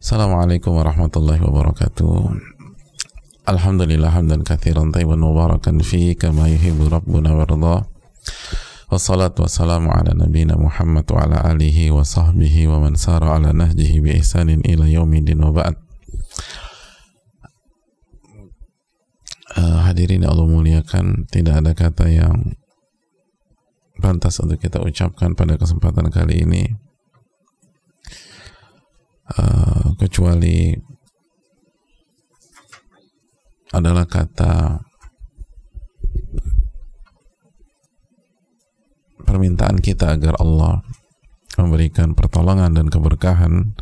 Assalamualaikum warahmatullahi wabarakatuh. Alhamdulillah hamdan katsiran tayyiban mubarakan fi kama yuhibbu rabbuna warda. Wassalatu wassalamu ala nabiyyina Muhammad wa ala alihi wa sahbihi wa man sara ala nahjihi bi ihsanin ila yaumidin wa ba'd. Uh, hadirin Allah muliakan, tidak ada kata yang pantas untuk kita ucapkan pada kesempatan kali ini uh, kecuali adalah kata permintaan kita agar Allah memberikan pertolongan dan keberkahan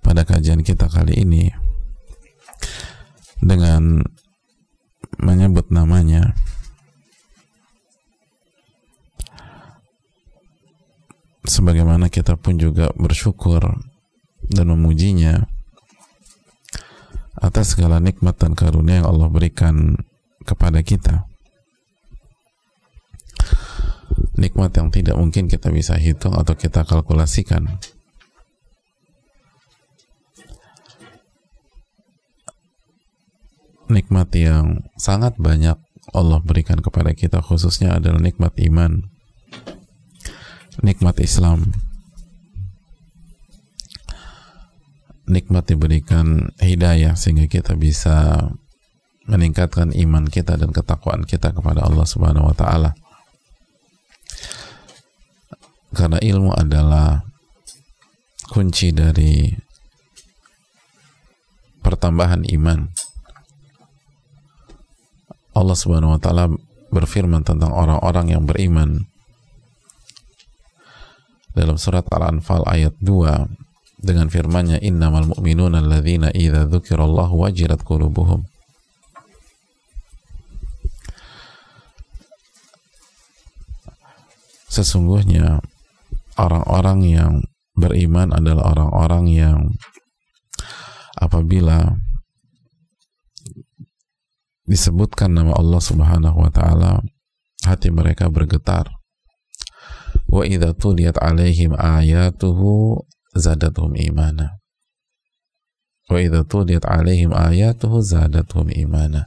pada kajian kita kali ini dengan menyebut namanya sebagaimana kita pun juga bersyukur dan memujinya atas segala nikmat dan karunia yang Allah berikan kepada kita. Nikmat yang tidak mungkin kita bisa hitung atau kita kalkulasikan. Nikmat yang sangat banyak Allah berikan kepada kita khususnya adalah nikmat iman nikmat Islam nikmat diberikan hidayah sehingga kita bisa meningkatkan iman kita dan ketakwaan kita kepada Allah Subhanahu wa taala. Karena ilmu adalah kunci dari pertambahan iman. Allah Subhanahu wa taala berfirman tentang orang-orang yang beriman dalam surat Al-Anfal ayat 2 dengan firman-Nya innamal mu'minuna alladzina idza dzukirallahu wajilat qulubuhum. Sesungguhnya orang-orang yang beriman adalah orang-orang yang apabila disebutkan nama Allah Subhanahu wa taala hati mereka bergetar. Wa idza tuliyat alaihim ayatuhu zadathum imana. Wa idza tuliyat alaihim ayatuhu zadathum imana.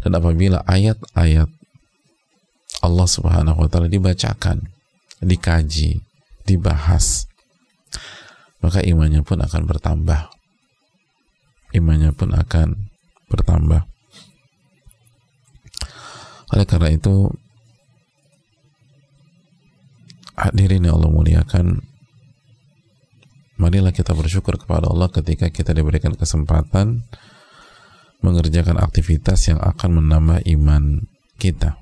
Dan apabila ayat-ayat Allah Subhanahu wa taala dibacakan dikaji dibahas maka imannya pun akan bertambah. Imannya pun akan bertambah. Oleh karena itu hadirin yang Allah muliakan marilah kita bersyukur kepada Allah ketika kita diberikan kesempatan mengerjakan aktivitas yang akan menambah iman kita.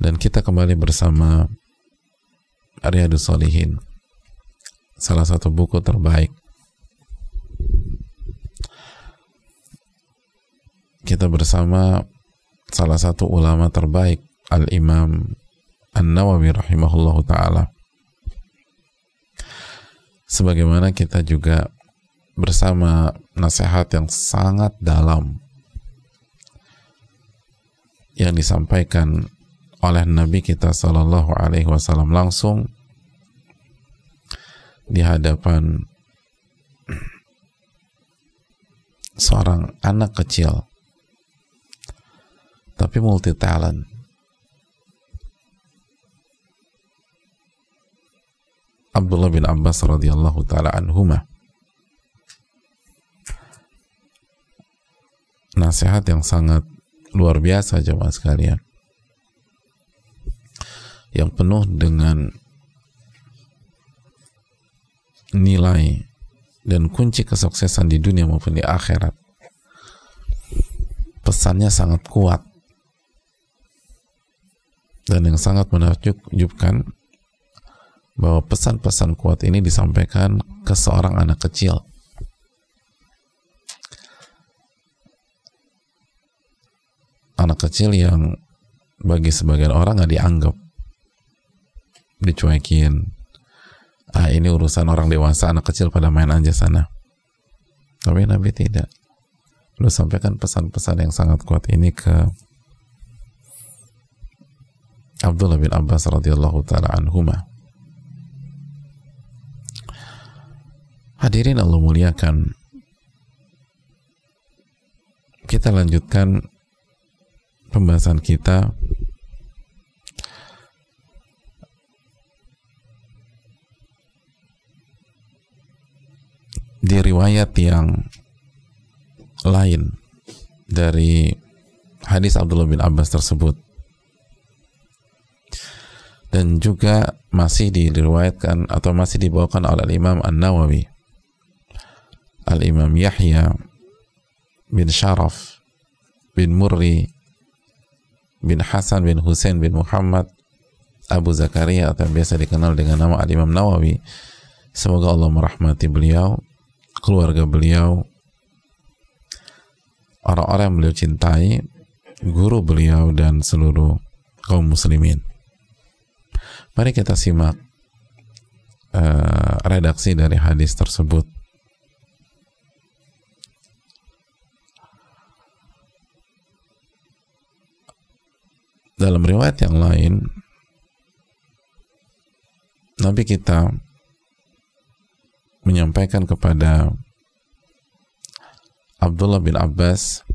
Dan kita kembali bersama Riyadus Salihin, salah satu buku terbaik. Kita bersama salah satu ulama terbaik, Al-Imam An-Nawawi rahimahullahu taala sebagaimana kita juga bersama nasihat yang sangat dalam yang disampaikan oleh Nabi kita Shallallahu Alaihi Wasallam langsung di hadapan seorang anak kecil tapi multi talent Abdullah bin Abbas radhiyallahu taala anhuma. Nasihat yang sangat luar biasa jemaah sekalian. Yang penuh dengan nilai dan kunci kesuksesan di dunia maupun di akhirat. Pesannya sangat kuat dan yang sangat menakjubkan bahwa pesan-pesan kuat ini disampaikan ke seorang anak kecil. Anak kecil yang bagi sebagian orang nggak dianggap, dicuekin. Ah ini urusan orang dewasa, anak kecil pada main aja sana. Tapi Nabi tidak. Lu sampaikan pesan-pesan yang sangat kuat ini ke Abdullah bin Abbas radhiyallahu taala anhumah Hadirin Allah muliakan. Kita lanjutkan pembahasan kita. Di riwayat yang lain dari hadis Abdullah bin Abbas tersebut. Dan juga masih diriwayatkan atau masih dibawakan oleh Imam An-Nawawi Al-Imam Yahya bin Sharaf bin Murri bin Hasan bin Hussein bin Muhammad Abu Zakaria atau yang biasa dikenal dengan nama Al-Imam Nawawi. Semoga Allah merahmati beliau keluarga beliau orang-orang yang beliau cintai guru beliau dan seluruh kaum muslimin. Mari kita simak uh, redaksi dari hadis tersebut dalam riwayat yang lain Nabi kita menyampaikan kepada Abdullah bin Abbas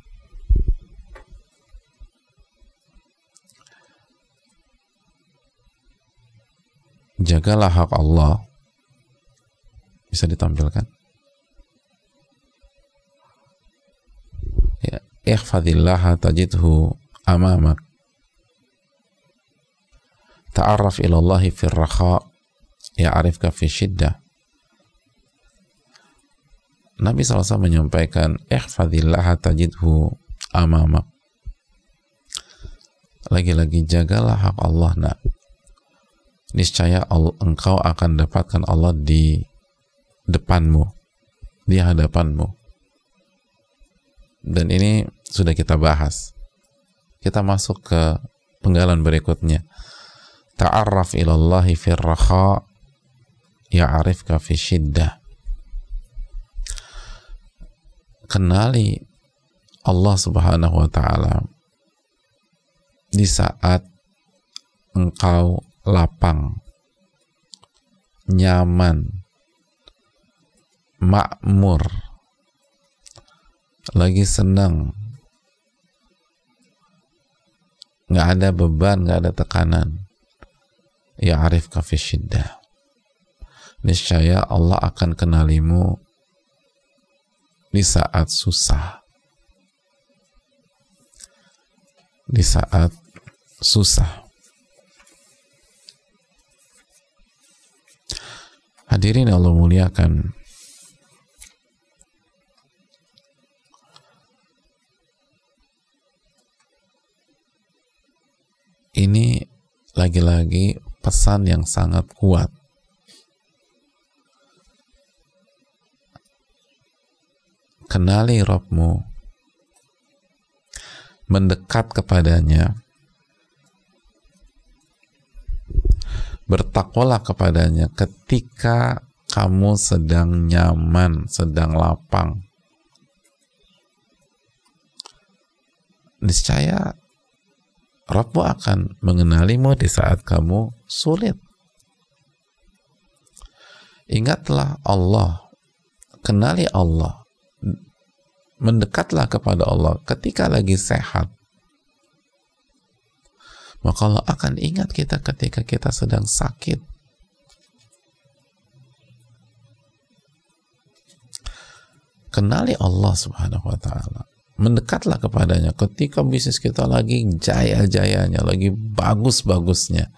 jagalah hak Allah. Bisa ditampilkan? Ya ihfadillaha tajidhu amamak ta'arraf ilallahi fir raha ya'rifka fi syiddah. Nabi SAW menyampaikan ihfadillah tajidhu amamak lagi-lagi jagalah hak Allah nak. Niscaya Allah, engkau akan dapatkan Allah di depanmu di hadapanmu. Dan ini sudah kita bahas. Kita masuk ke penggalan berikutnya ta'arraf ilallahi fir raha ya'arifka fi syiddah kenali Allah subhanahu wa ta'ala di saat engkau lapang nyaman makmur lagi senang nggak ada beban nggak ada tekanan ya arif niscaya Allah akan kenalimu di saat susah. Di saat susah. Hadirin Allah muliakan. Ini lagi-lagi pesan yang sangat kuat. Kenali Robmu, mendekat kepadanya, bertakwalah kepadanya ketika kamu sedang nyaman, sedang lapang. Niscaya Rabbu akan mengenalimu di saat kamu sulit. Ingatlah Allah, kenali Allah, mendekatlah kepada Allah ketika lagi sehat. Maka Allah akan ingat kita ketika kita sedang sakit. Kenali Allah Subhanahu wa taala mendekatlah kepadanya ketika bisnis kita lagi jaya-jayanya, lagi bagus-bagusnya.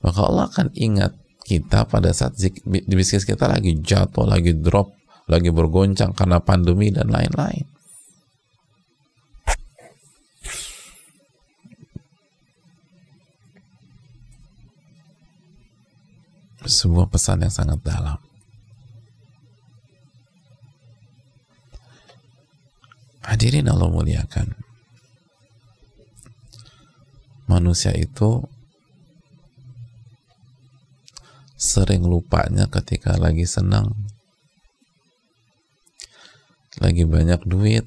Maka Allah akan ingat kita pada saat bisnis kita lagi jatuh, lagi drop, lagi bergoncang karena pandemi dan lain-lain. Sebuah pesan yang sangat dalam. Hadirin Allah muliakan. Manusia itu sering lupanya ketika lagi senang, lagi banyak duit,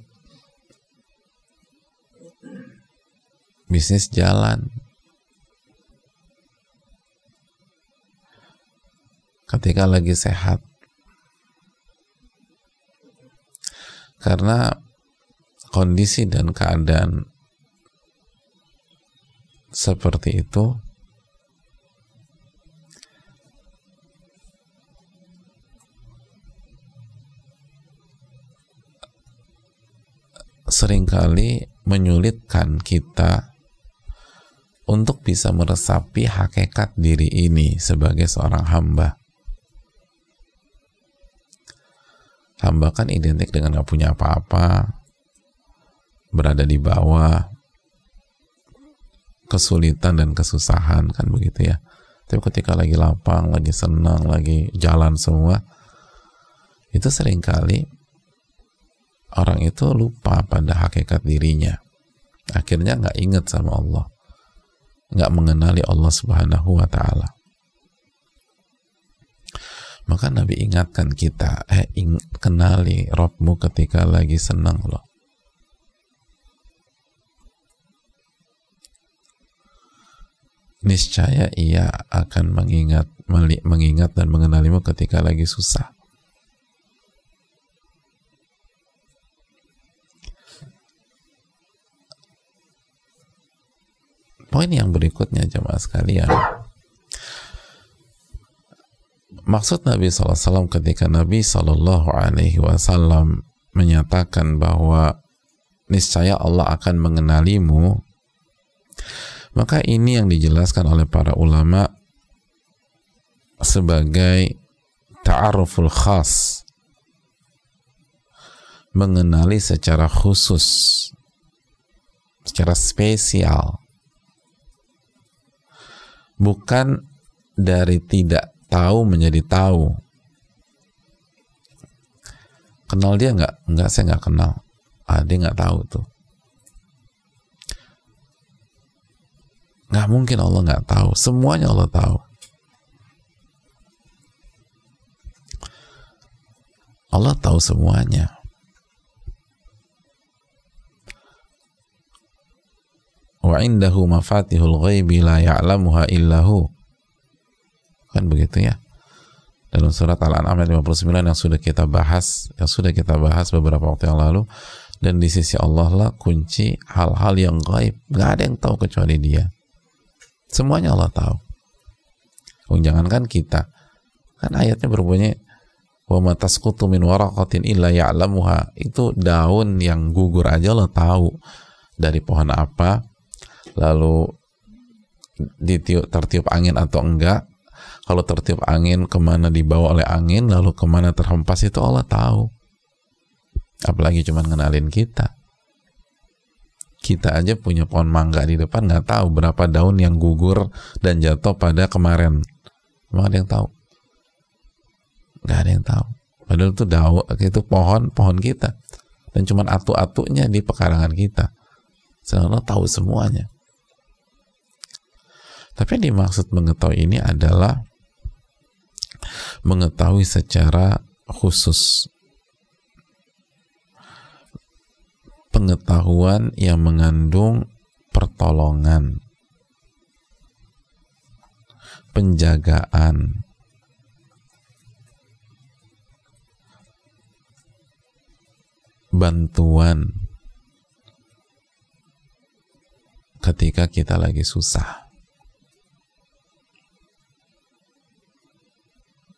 bisnis jalan, ketika lagi sehat, karena kondisi dan keadaan seperti itu sering kali menyulitkan kita untuk bisa meresapi hakikat diri ini sebagai seorang hamba. Hamba kan identik dengan gak punya apa-apa, berada di bawah, kesulitan dan kesusahan kan begitu ya. Tapi ketika lagi lapang, lagi senang, lagi jalan semua, itu sering kali orang itu lupa pada hakikat dirinya. Akhirnya nggak ingat sama Allah, nggak mengenali Allah Subhanahu Wa Taala. Maka Nabi ingatkan kita, eh ing kenali Robmu ketika lagi senang loh. Niscaya ia akan mengingat, mengingat dan mengenalimu ketika lagi susah. Poin yang berikutnya jemaah sekalian maksud Nabi SAW ketika Nabi Shallallahu Alaihi Wasallam menyatakan bahwa niscaya Allah akan mengenalimu, maka ini yang dijelaskan oleh para ulama sebagai ta'aruful khas. Mengenali secara khusus. Secara spesial. Bukan dari tidak tahu menjadi tahu. Kenal dia nggak? Nggak saya nggak kenal. Ah dia nggak tahu tuh nggak mungkin Allah nggak tahu. Semuanya Allah tahu. Allah tahu semuanya. Wa indahu mafatihul ghaibi la ya'lamuha illahu kan begitu ya. Dalam surat Al-An'am ayat 59 yang sudah kita bahas yang sudah kita bahas beberapa waktu yang lalu dan di sisi Allah lah kunci hal-hal yang gaib. Nggak ada yang tahu kecuali dia semuanya Allah tahu. Oh, jangankan kita. Kan ayatnya berbunyi wa matasqutu min waraqatin illa ya'lamuha. Itu daun yang gugur aja Allah tahu dari pohon apa lalu ditiup tertiup angin atau enggak. Kalau tertiup angin ke mana dibawa oleh angin lalu ke mana terhempas itu Allah tahu. Apalagi cuma ngenalin kita kita aja punya pohon mangga di depan nggak tahu berapa daun yang gugur dan jatuh pada kemarin. Emang ada yang tahu? Nggak ada yang tahu. Padahal itu daun itu pohon pohon kita. Dan cuma atu-atunya di pekarangan kita. Sedangkan tahu semuanya. Tapi yang dimaksud mengetahui ini adalah mengetahui secara khusus pengetahuan yang mengandung pertolongan, penjagaan, bantuan ketika kita lagi susah.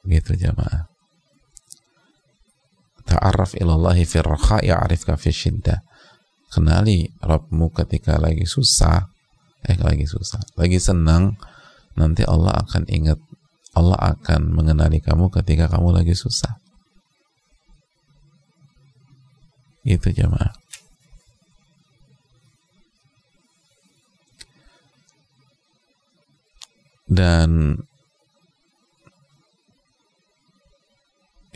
gitu jamaah ta'arraf ilallahi fi raha ya'rifka fi syiddah kenali Rabbmu ketika lagi susah. Eh lagi susah. Lagi senang nanti Allah akan ingat. Allah akan mengenali kamu ketika kamu lagi susah. Gitu jamaah dan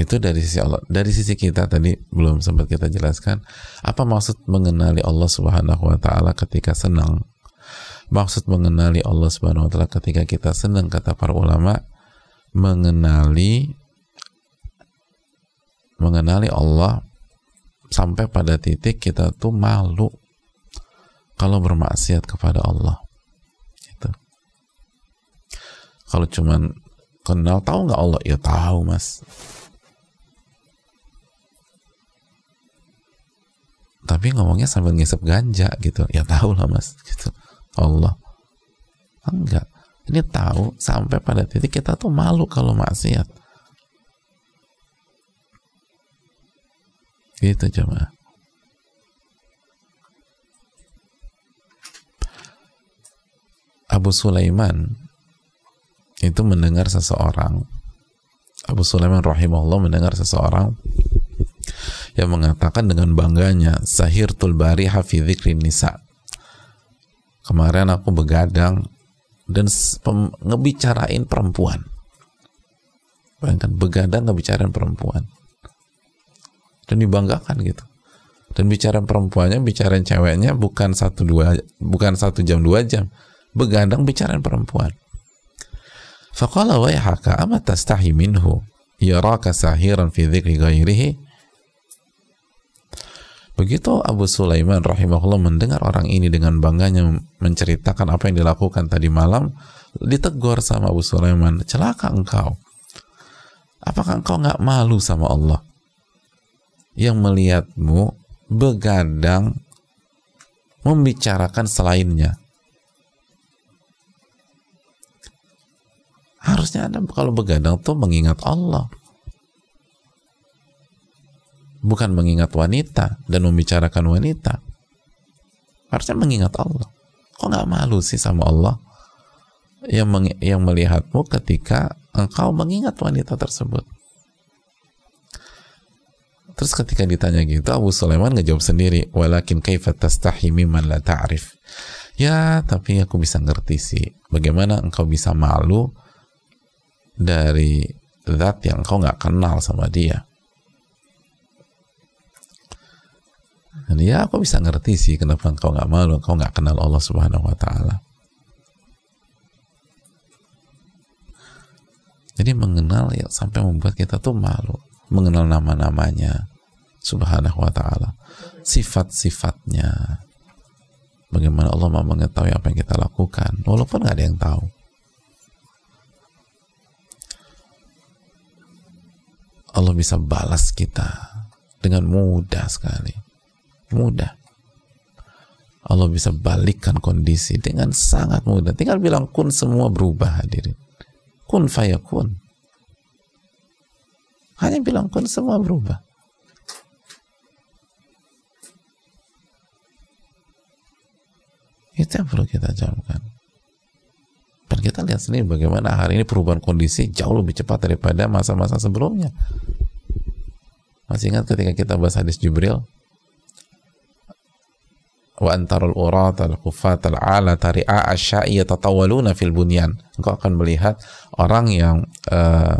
itu dari sisi Allah. Dari sisi kita tadi belum sempat kita jelaskan apa maksud mengenali Allah Subhanahu wa taala ketika senang? Maksud mengenali Allah Subhanahu wa taala ketika kita senang kata para ulama mengenali mengenali Allah sampai pada titik kita tuh malu kalau bermaksiat kepada Allah. Gitu. Kalau cuman kenal tahu nggak Allah? Ya tahu mas tapi ngomongnya sambil ngisep ganja gitu. Ya tahu lah mas. Gitu. Allah. Enggak. Ini tahu sampai pada titik kita tuh malu kalau maksiat. Gitu coba Abu Sulaiman itu mendengar seseorang. Abu Sulaiman rahimahullah mendengar seseorang yang mengatakan dengan bangganya sahirtul bariha fi dzikri nisa. Kemarin aku begadang dan ngebicarain perempuan. Bayangkan begadang ngebicarain perempuan. Dan dibanggakan gitu. Dan bicara perempuannya bicarain ceweknya bukan satu dua bukan satu jam dua jam. Begadang bicarain perempuan. Faqala wa yahaka ama minhu? Yaraka sahiran fi dzikri ghairihi Begitu Abu Sulaiman rahimahullah mendengar orang ini dengan bangganya menceritakan apa yang dilakukan tadi malam, ditegur sama Abu Sulaiman, celaka engkau. Apakah engkau nggak malu sama Allah yang melihatmu begadang membicarakan selainnya? Harusnya Anda kalau begadang tuh mengingat Allah bukan mengingat wanita dan membicarakan wanita. Harusnya mengingat Allah. Kok nggak malu sih sama Allah? Yang meng, yang melihatmu ketika engkau mengingat wanita tersebut. Terus ketika ditanya gitu Abu Sulaiman ngejawab sendiri walakin kaifa tastahi mimman la ta'rif? Ya tapi aku bisa ngerti sih bagaimana engkau bisa malu dari zat yang engkau nggak kenal sama dia Dan ya aku bisa ngerti sih kenapa engkau nggak malu, engkau nggak kenal Allah Subhanahu Wa Taala. Jadi mengenal ya sampai membuat kita tuh malu, mengenal nama-namanya Subhanahu Wa Taala, sifat-sifatnya. Bagaimana Allah mau mengetahui apa yang kita lakukan, walaupun nggak ada yang tahu. Allah bisa balas kita dengan mudah sekali mudah. Allah bisa balikkan kondisi dengan sangat mudah. Tinggal bilang kun semua berubah hadirin. Kun fayakun hanya bilang kun semua berubah. Itu yang perlu kita jawabkan dan kita lihat sendiri bagaimana hari ini perubahan kondisi jauh lebih cepat daripada masa-masa sebelumnya. Masih ingat ketika kita bahas hadis Jibril wa antarul urat al kufat al ala tari'a asya'i yatatawaluna fil bunyan engkau akan melihat orang yang uh,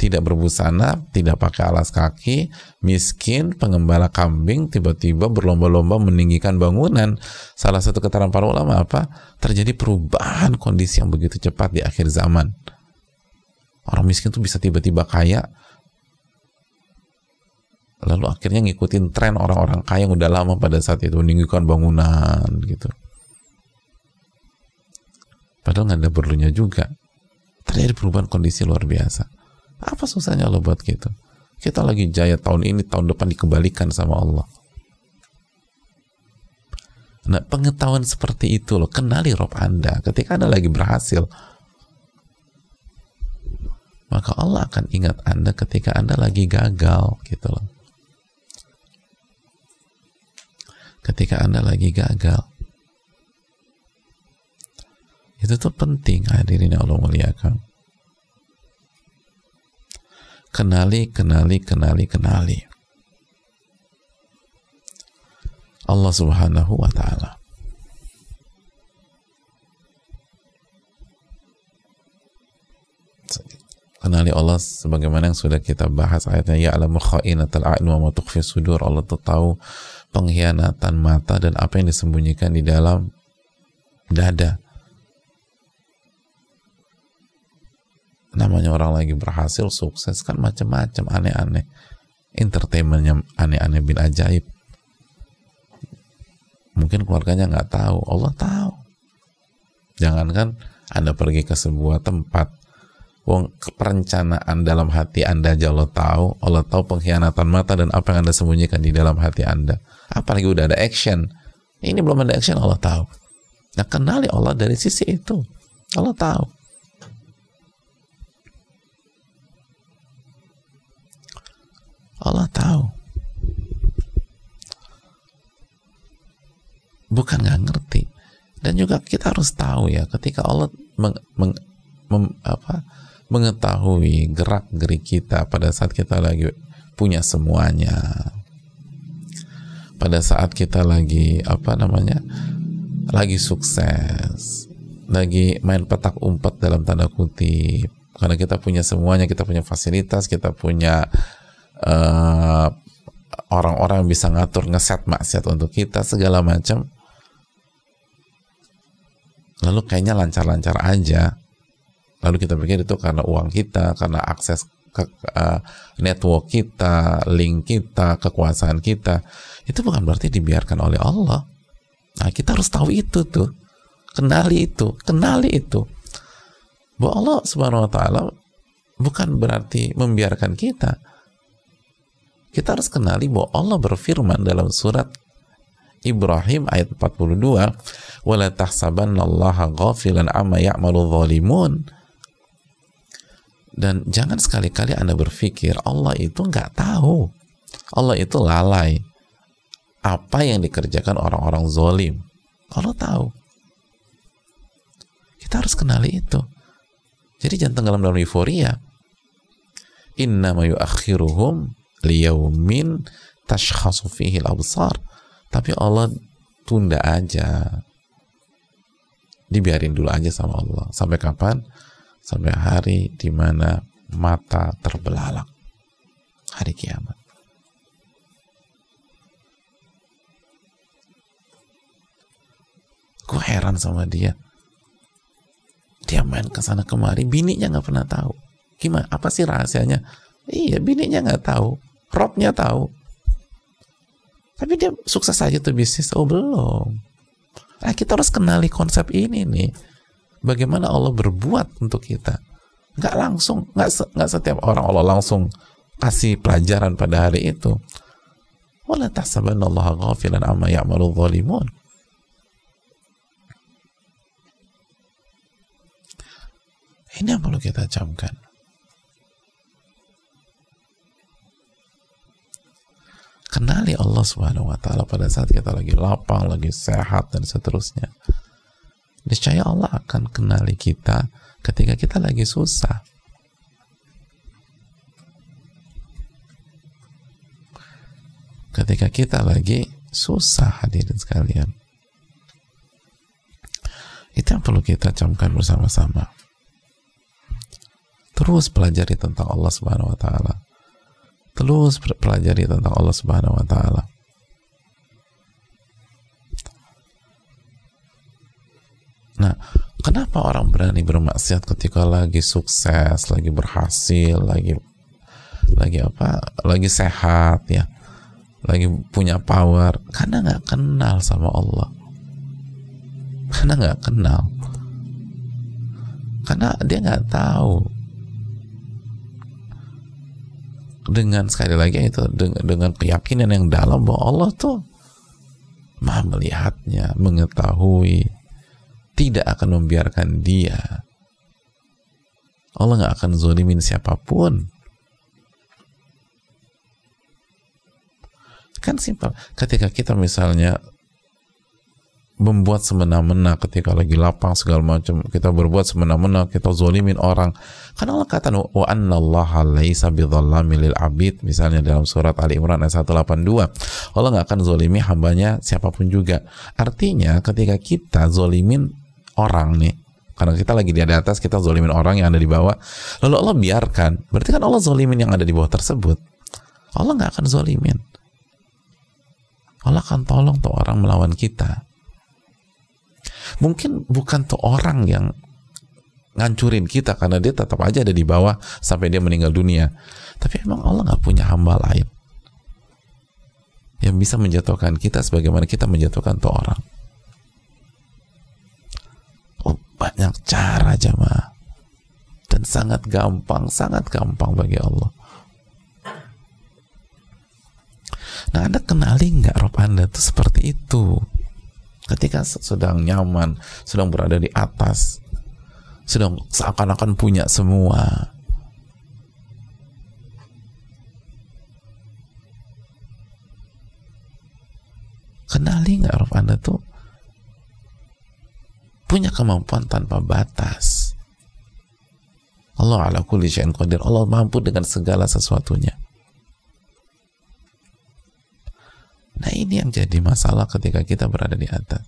tidak berbusana, tidak pakai alas kaki, miskin, pengembala kambing, tiba-tiba berlomba-lomba meninggikan bangunan. Salah satu keterangan para ulama apa? Terjadi perubahan kondisi yang begitu cepat di akhir zaman. Orang miskin tuh bisa tiba-tiba kaya, lalu akhirnya ngikutin tren orang-orang kaya yang udah lama pada saat itu meninggikan bangunan gitu. Padahal nggak ada perlunya juga. Terjadi perubahan kondisi luar biasa. Apa susahnya Allah buat gitu? Kita lagi jaya tahun ini tahun depan dikembalikan sama Allah. Nah pengetahuan seperti itu loh kenali Rob Anda. Ketika Anda lagi berhasil maka Allah akan ingat Anda ketika Anda lagi gagal gitu loh ketika Anda lagi gagal. Itu tuh penting hadirin Allah muliakan. Kenali, kenali, kenali, kenali. Allah Subhanahu wa taala. Kenali Allah sebagaimana yang sudah kita bahas ayatnya ya alamu kha'inatal a'in wa ma sudur. Allah tuh tahu pengkhianatan mata dan apa yang disembunyikan di dalam dada. Namanya orang lagi berhasil, sukses kan macam-macam aneh-aneh. Entertainmentnya aneh-aneh bin ajaib. Mungkin keluarganya nggak tahu, Allah tahu. Jangankan Anda pergi ke sebuah tempat, Wong perencanaan dalam hati Anda aja Allah tahu. Allah tahu pengkhianatan mata dan apa yang Anda sembunyikan di dalam hati Anda. Apalagi udah ada action. Ini belum ada action Allah tahu. Nah kenali Allah dari sisi itu. Allah tahu. Allah tahu. Bukan nggak ngerti. Dan juga kita harus tahu ya, ketika Allah meng, meng, mem, apa, mengetahui gerak gerik kita pada saat kita lagi punya semuanya, pada saat kita lagi apa namanya, lagi sukses, lagi main petak umpet dalam tanda kutip, karena kita punya semuanya, kita punya fasilitas, kita punya uh, orang-orang bisa ngatur ngeset maksiat untuk kita segala macam. Lalu kayaknya lancar-lancar aja. Lalu kita pikir itu karena uang kita karena akses ke uh, network kita link kita kekuasaan kita itu bukan berarti dibiarkan oleh Allah. Nah kita harus tahu itu tuh. Kenali itu kenali itu. Bahwa Allah subhanahu wa ta'ala bukan berarti membiarkan kita. Kita harus kenali bahwa Allah berfirman dalam surat Ibrahim ayat 42 wala tahsabannallaha ghafilan amma ya'malu dhalimun. Dan jangan sekali-kali Anda berpikir Allah itu nggak tahu. Allah itu lalai apa yang dikerjakan orang-orang zolim? Allah tahu kita harus kenali itu. Jadi jangan tenggelam dalam euforia. Inna ma yuakhiruhum liyaumin tashkhasu fihi al-absar. Tapi Allah tunda aja. Dibiarin dulu aja sama Allah. Sampai kapan? Sampai hari di mana mata terbelalak. Hari kiamat gue heran sama dia dia main ke sana kemari bininya nggak pernah tahu gimana apa sih rahasianya iya bininya nggak tahu robnya tahu tapi dia sukses aja tuh bisnis. Oh belum. Nah kita harus kenali konsep ini nih. Bagaimana Allah berbuat untuk kita. Nggak langsung, nggak, se nggak setiap orang Allah langsung kasih pelajaran pada hari itu. Wala tahsabanna Allah ghafilan amma ya'malu zalimun. Ini yang perlu kita camkan. kenali Allah Subhanahu wa taala pada saat kita lagi lapang, lagi sehat dan seterusnya. Niscaya Allah akan kenali kita ketika kita lagi susah. Ketika kita lagi susah hadirin sekalian. Itu yang perlu kita camkan bersama-sama. Terus pelajari tentang Allah Subhanahu wa taala terus pelajari tentang Allah Subhanahu wa taala. Nah, kenapa orang berani bermaksiat ketika lagi sukses, lagi berhasil, lagi lagi apa? Lagi sehat ya. Lagi punya power karena nggak kenal sama Allah. Karena nggak kenal. Karena dia nggak tahu dengan sekali lagi itu dengan, dengan keyakinan yang dalam bahwa Allah tuh maha melihatnya, mengetahui, tidak akan membiarkan dia. Allah nggak akan zolimin siapa pun. Kan simpel. Ketika kita misalnya membuat semena-mena ketika lagi lapang segala macam. Kita berbuat semena-mena kita zolimin orang. Karena Allah kata wa bidzallamin lil abid. Misalnya dalam surat Ali Imran ayat 182 Allah nggak akan zolimi hambanya siapa pun juga. Artinya ketika kita zolimin orang nih karena kita lagi di atas kita zolimin orang yang ada di bawah. Lalu Allah biarkan. Berarti kan Allah zolimin yang ada di bawah tersebut. Allah nggak akan zolimin. Allah akan tolong tuh orang melawan kita mungkin bukan tuh orang yang ngancurin kita karena dia tetap aja ada di bawah sampai dia meninggal dunia tapi emang Allah nggak punya hamba lain yang bisa menjatuhkan kita sebagaimana kita menjatuhkan tuh orang oh, banyak cara jamaah dan sangat gampang, sangat gampang bagi Allah. Nah, Anda kenali nggak Rob Anda itu seperti itu? Ketika sedang nyaman, sedang berada di atas, sedang seakan-akan punya semua. Kenali nggak Rob Anda tuh punya kemampuan tanpa batas. Allah ala kulli qadir. Allah mampu dengan segala sesuatunya. Nah ini yang jadi masalah ketika kita berada di atas.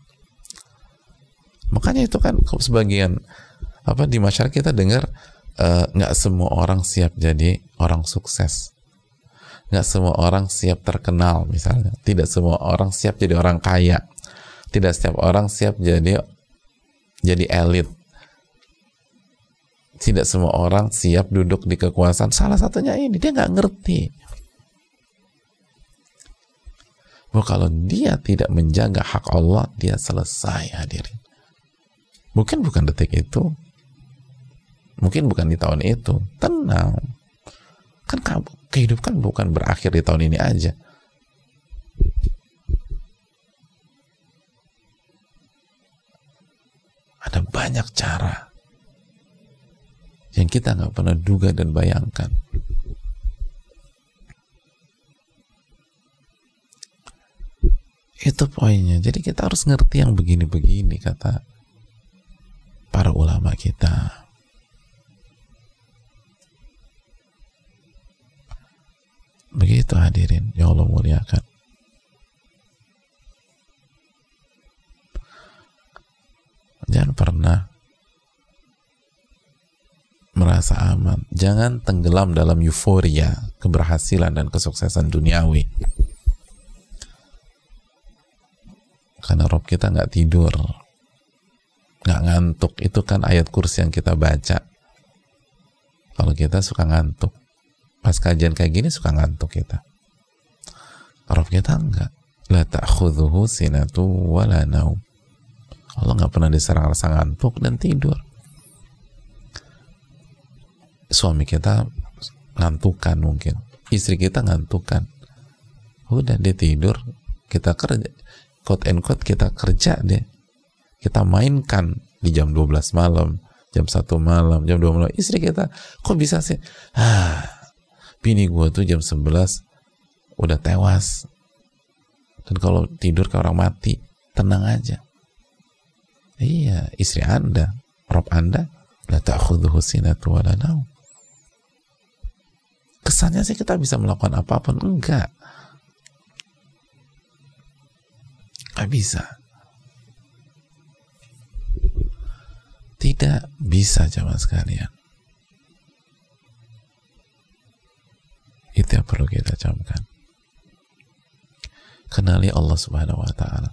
Makanya itu kan sebagian apa di masyarakat kita dengar eh, nggak uh, semua orang siap jadi orang sukses nggak semua orang siap terkenal misalnya tidak semua orang siap jadi orang kaya tidak setiap orang siap jadi jadi elit. Tidak semua orang siap duduk di kekuasaan. Salah satunya ini, dia nggak ngerti. Bahwa kalau dia tidak menjaga hak Allah, dia selesai hadirin. Mungkin bukan detik itu. Mungkin bukan di tahun itu. Tenang. Kan kehidupan bukan berakhir di tahun ini aja Ada banyak cara yang kita nggak pernah duga dan bayangkan. Itu poinnya. Jadi kita harus ngerti yang begini-begini kata para ulama kita. Begitu hadirin, ya Allah muliakan. Jangan pernah merasa aman. Jangan tenggelam dalam euforia, keberhasilan dan kesuksesan duniawi. Karena Rob kita nggak tidur, nggak ngantuk. Itu kan ayat kursi yang kita baca. Kalau kita suka ngantuk, pas kajian kayak gini suka ngantuk kita. Rob kita enggak. La ta'khudhuhu sinatu wala naum Allah nggak pernah diserang rasa ngantuk dan tidur. Suami kita ngantukan mungkin, istri kita ngantukan. Udah dia tidur, kita kerja, quote and quote kita kerja deh. Kita mainkan di jam 12 malam, jam 1 malam, jam 2 malam. Istri kita, kok bisa sih? Ah, bini gue tuh jam 11 udah tewas. Dan kalau tidur ke orang mati, tenang aja Iya, istri Anda, Rob Anda, la ta'khudhuhu sinatu wa. Kesannya sih kita bisa melakukan apa pun, enggak. Enggak bisa. Tidak bisa jamaah sekalian. Itu yang perlu kita camkan. Kenali Allah Subhanahu wa taala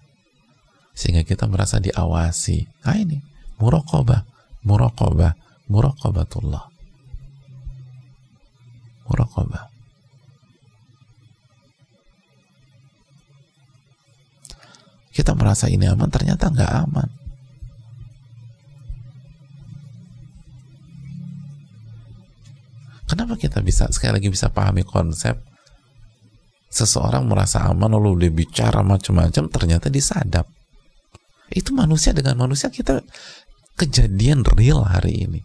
sehingga kita merasa diawasi. Nah ini muraqabah, muraqabah, muraqabatullah. Muraqabah. Kita merasa ini aman, ternyata nggak aman. Kenapa kita bisa sekali lagi bisa pahami konsep seseorang merasa aman lalu dia bicara macam-macam ternyata disadap itu manusia dengan manusia kita kejadian real hari ini.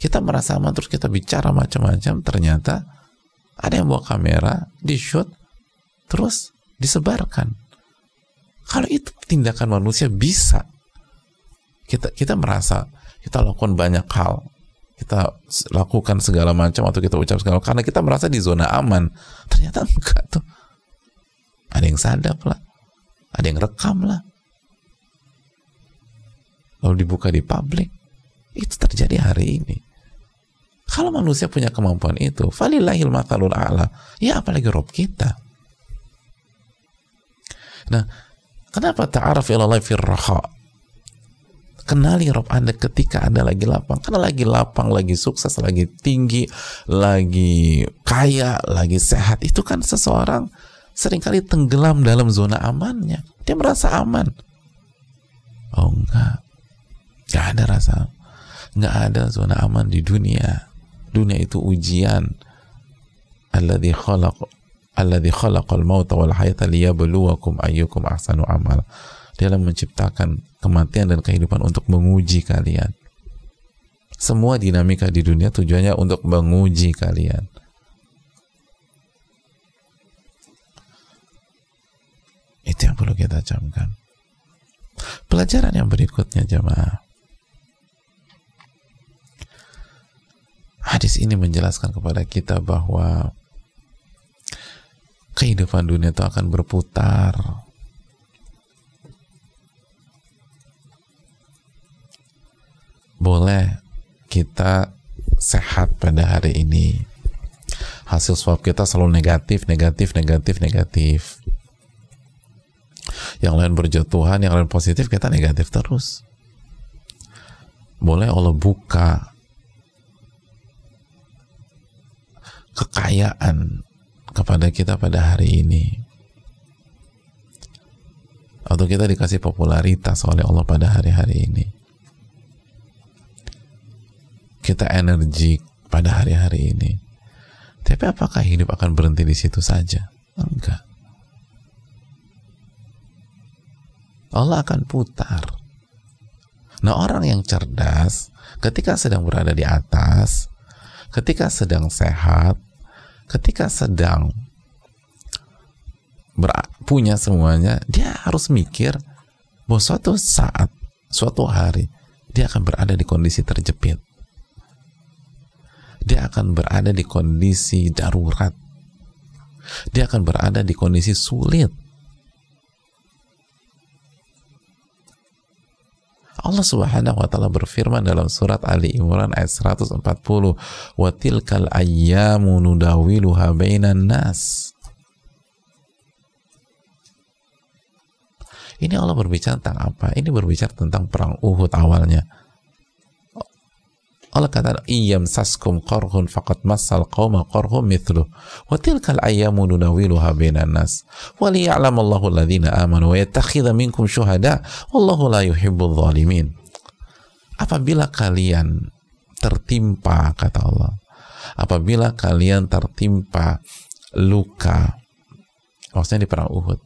Kita merasa aman terus kita bicara macam-macam, ternyata ada yang bawa kamera, di shoot, terus disebarkan. Kalau itu tindakan manusia bisa. Kita kita merasa kita lakukan banyak hal, kita lakukan segala macam atau kita ucap segala karena kita merasa di zona aman. Ternyata enggak tuh. Ada yang sadap lah ada yang rekam lah lalu dibuka di publik itu terjadi hari ini kalau manusia punya kemampuan itu falillahil matalul a'la ya apalagi rob kita nah kenapa ta'araf ilallah firraha kenali rob anda ketika anda lagi lapang karena lagi lapang lagi sukses lagi tinggi lagi kaya lagi sehat itu kan seseorang sering kali tenggelam dalam zona amannya. Dia merasa aman. Oh enggak. Gak ada rasa. nggak ada zona aman di dunia dunia itu ujian alladzi khalaq alladzi khalaqal mauta wal hayata liyabluwakum ayyukum ahsanu amal. Dia menciptakan kematian dan kehidupan untuk menguji kalian. Semua dinamika di dunia tujuannya untuk menguji kalian. Itu yang perlu kita camkan. Pelajaran yang berikutnya jemaah. Hadis ini menjelaskan kepada kita bahwa kehidupan dunia itu akan berputar. Boleh kita sehat pada hari ini. Hasil swab kita selalu negatif, negatif, negatif, negatif. Yang lain berjatuhan, yang lain positif, kita negatif terus. Boleh Allah buka kekayaan kepada kita pada hari ini. Atau kita dikasih popularitas oleh Allah pada hari-hari ini. Kita energi pada hari-hari ini. Tapi apakah hidup akan berhenti di situ saja? Enggak. Allah akan putar. Nah orang yang cerdas ketika sedang berada di atas ketika sedang sehat ketika sedang punya semuanya, dia harus mikir bahwa suatu saat, suatu hari, dia akan berada di kondisi terjepit. Dia akan berada di kondisi darurat. Dia akan berada di kondisi sulit Allah Subhanahu wa taala berfirman dalam surat Ali Imran ayat 140, "Wa tilkal ayyamu nudawiluha bainan nas." Ini Allah berbicara tentang apa? Ini berbicara tentang perang Uhud awalnya. Allah kata iyam saskum qarhun faqad massal qauma qarhum mithlu wa tilkal ayyamu nudawiluha bainan nas. Wa liya'lamallahu alladhina amanu wa yattakhidha minkum syuhada wallahu la yuhibbul zalimin apabila kalian tertimpa kata Allah apabila kalian tertimpa luka maksudnya di perang Uhud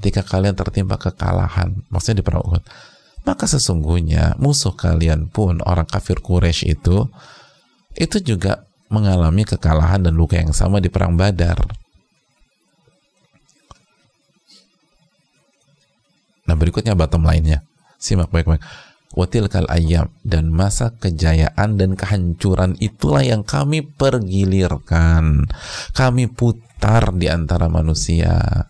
ketika kalian tertimpa kekalahan maksudnya di perang Uhud maka sesungguhnya musuh kalian pun orang kafir Quraisy itu itu juga mengalami kekalahan dan luka yang sama di perang Badar. Nah berikutnya bottom lainnya simak baik-baik. Watil kal ayam dan masa kejayaan dan kehancuran itulah yang kami pergilirkan, kami putar di antara manusia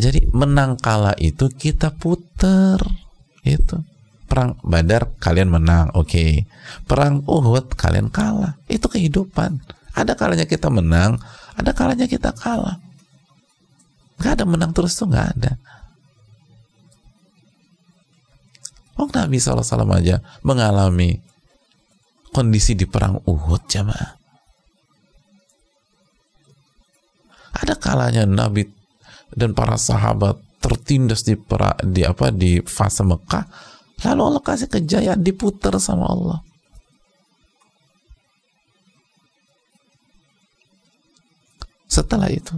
Jadi menang kalah itu kita puter itu. Perang Badar kalian menang, oke. Okay. Perang Uhud kalian kalah. Itu kehidupan. Ada kalanya kita menang, ada kalanya kita kalah. Gak ada menang terus tuh gak ada. Oh Nabi SAW aja mengalami kondisi di perang Uhud jamaah. Ada kalanya Nabi dan para sahabat tertindas di pera, di apa di fase Mekah lalu Allah kasih kejayaan diputar sama Allah. Setelah itu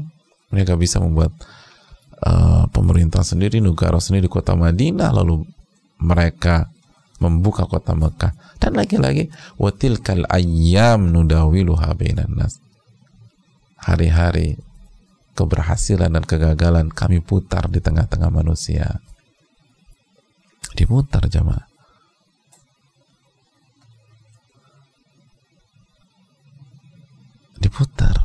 mereka bisa membuat uh, pemerintah sendiri negara sendiri di kota Madinah lalu mereka membuka kota Mekah. Dan lagi-lagi watil kal ayyam nudawiluha bainan nas. Hari-hari keberhasilan dan kegagalan kami putar di tengah-tengah manusia. Diputar jamaah. Diputar.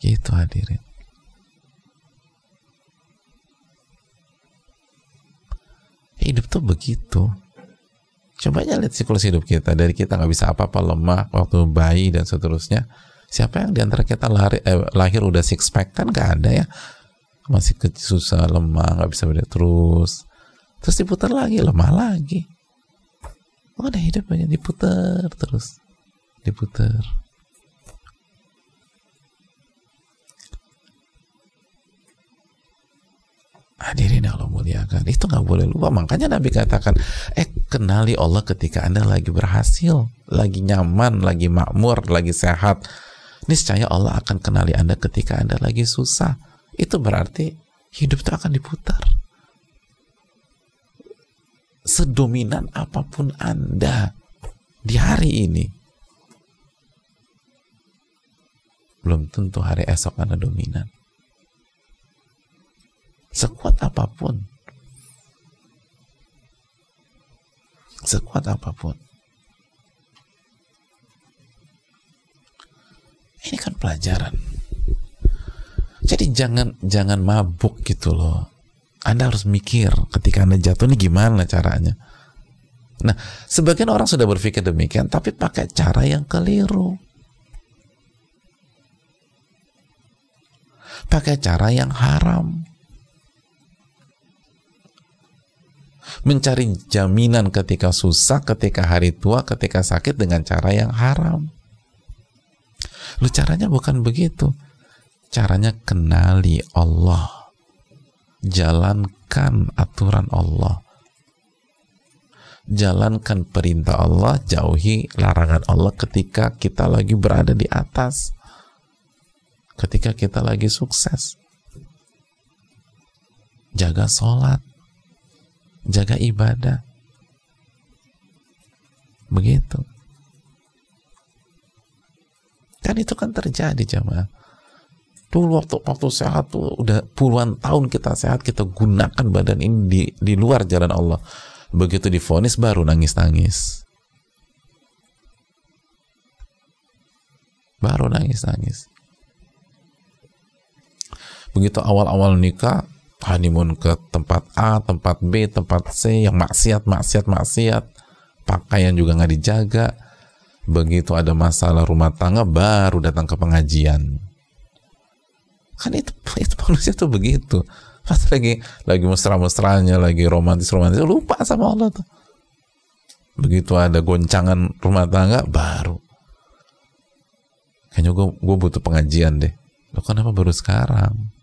Gitu hadirin. Hidup tuh begitu. Coba aja lihat siklus hidup kita. Dari kita nggak bisa apa-apa, lemah, waktu bayi dan seterusnya. Siapa yang di antara kita lahir, eh, lahir udah six pack kan nggak ada ya. Masih susah, lemah, nggak bisa berdiri terus. Terus diputar lagi, lemah lagi. Oh, ada hidup banyak diputar terus. Diputar. Hadirin yang Allah muliakan, itu nggak boleh lupa. Makanya Nabi katakan, eh kenali Allah ketika anda lagi berhasil, lagi nyaman, lagi makmur, lagi sehat. Niscaya Allah akan kenali anda ketika anda lagi susah. Itu berarti hidup itu akan diputar. Sedominan apa pun anda di hari ini, belum tentu hari esok anda dominan sekuat apa pun. Sekuat apa pun. Ini kan pelajaran. Jadi jangan jangan mabuk gitu loh. Anda harus mikir ketika anda jatuh ini gimana caranya. Nah sebagian orang sudah berpikir demikian tapi pakai cara yang keliru. Pakai cara yang haram mencari jaminan ketika susah, ketika hari tua, ketika sakit dengan cara yang haram. Lu caranya bukan begitu. Caranya kenali Allah. Jalankan aturan Allah. Jalankan perintah Allah, jauhi larangan Allah ketika kita lagi berada di atas. Ketika kita lagi sukses. Jaga sholat jaga ibadah. Begitu. Kan itu kan terjadi jamaah. Dulu waktu waktu sehat tuh udah puluhan tahun kita sehat kita gunakan badan ini di, di luar jalan Allah. Begitu difonis baru nangis-nangis. Baru nangis-nangis. Begitu awal-awal nikah honeymoon ke tempat A, tempat B, tempat C yang maksiat, maksiat, maksiat, pakaian juga nggak dijaga. Begitu ada masalah rumah tangga baru datang ke pengajian. Kan itu itu manusia tuh begitu. Pas lagi lagi mesra-mesranya, lagi romantis-romantis, lupa sama Allah tuh. Begitu ada goncangan rumah tangga baru. Kayaknya gue, butuh pengajian deh. Lo kenapa baru sekarang?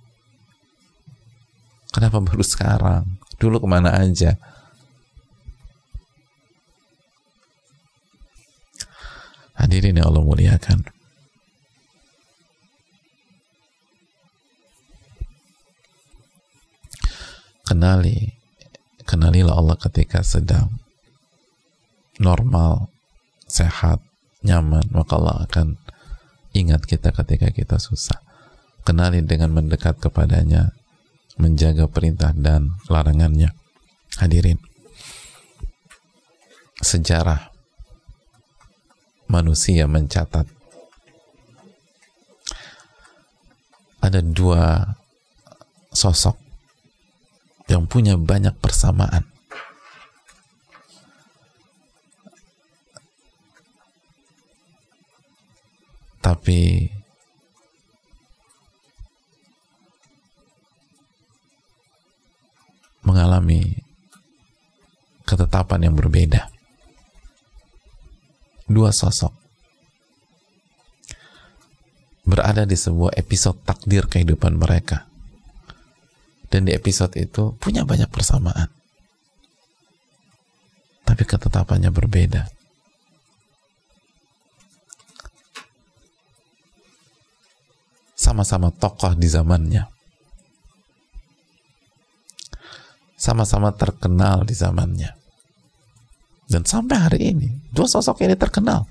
Kenapa baru sekarang? Dulu ke mana aja? Hadirin yang Allah muliakan. Kenali, kenalilah Allah ketika sedang normal, sehat, nyaman, maka Allah akan ingat kita ketika kita susah. Kenali dengan mendekat kepadanya, menjaga perintah dan larangannya. Hadirin, sejarah manusia mencatat ada dua sosok yang punya banyak persamaan. Tapi mengalami ketetapan yang berbeda. Dua sosok berada di sebuah episode takdir kehidupan mereka. Dan di episode itu punya banyak persamaan. Tapi ketetapannya berbeda. Sama-sama tokoh di zamannya. Sama-sama terkenal di zamannya. Dan sampai hari ini, dua sosok ini terkenal.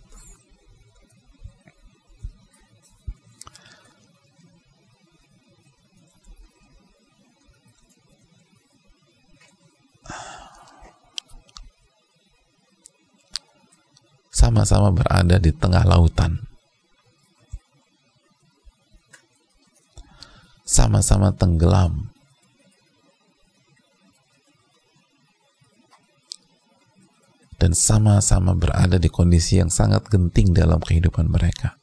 Sama-sama berada di tengah lautan. Sama-sama tenggelam dan sama-sama berada di kondisi yang sangat genting dalam kehidupan mereka.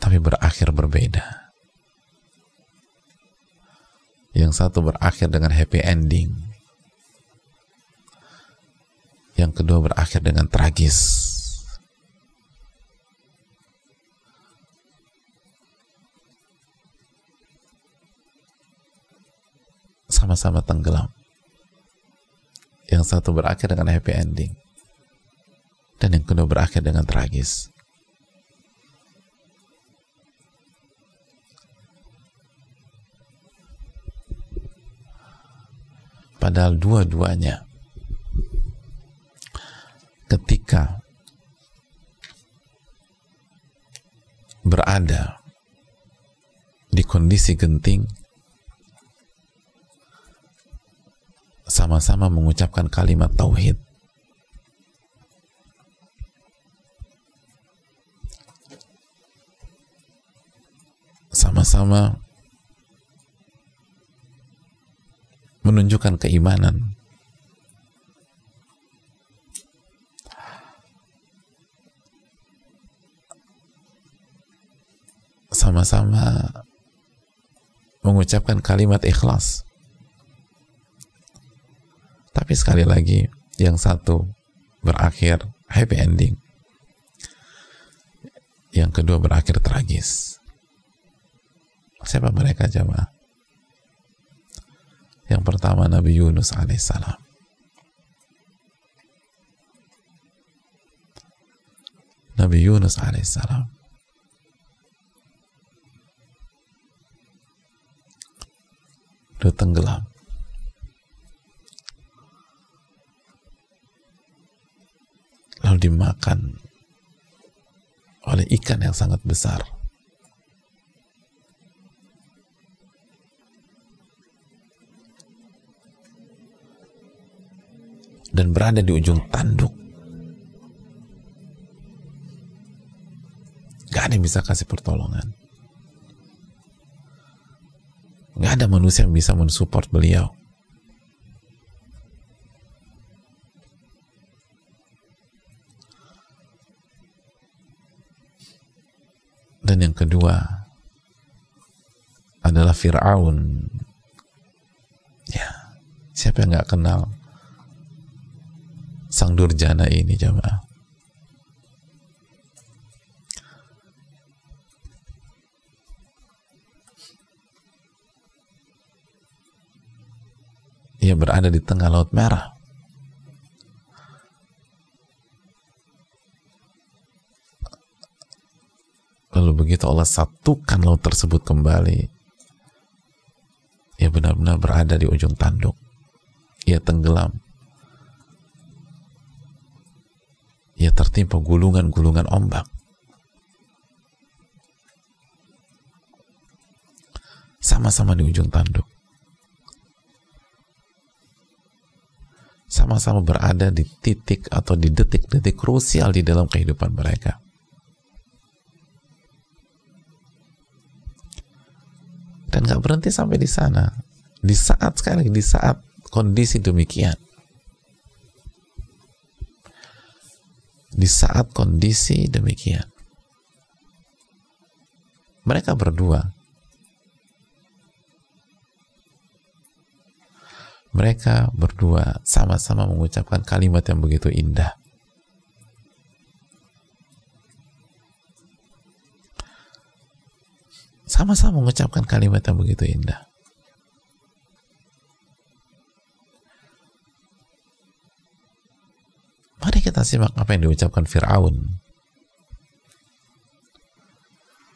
Tapi berakhir berbeda. Yang satu berakhir dengan happy ending. yang kedua berakhir dengan tragis sama-sama tenggelam. Yang satu berakhir dengan happy ending. Dan yang kedua berakhir dengan tragis. Padahal dua-duanya ketika berada di kondisi genting sama-sama mengucapkan kalimat tauhid. Sama-sama menunjukkan keimanan. Sama-sama mengucapkan kalimat ikhlas tapi sekali lagi yang satu berakhir happy ending yang kedua berakhir tragis siapa mereka jamaah yang pertama Nabi Yunus alaihissalam. Nabi Yunus alaihissalam. Dia tenggelam. Lalu dimakan oleh ikan yang sangat besar. dan berada di ujung tanduk. Gak ada yang bisa kasih pertolongan. Gak ada manusia yang bisa mensupport beliau. Dan yang kedua adalah Fir'aun. Ya, siapa yang gak kenal sang durjana ini jamaah ia berada di tengah laut merah lalu begitu Allah satukan laut tersebut kembali ia benar-benar berada di ujung tanduk ia tenggelam ia tertimpa gulungan-gulungan ombak. Sama-sama di ujung tanduk. Sama-sama berada di titik atau di detik-detik krusial di dalam kehidupan mereka. Dan gak berhenti sampai di sana. Di saat sekali, di saat kondisi demikian di saat kondisi demikian. Mereka berdua mereka berdua sama-sama mengucapkan kalimat yang begitu indah. Sama-sama mengucapkan kalimat yang begitu indah. Mari kita simak apa yang diucapkan Fir'aun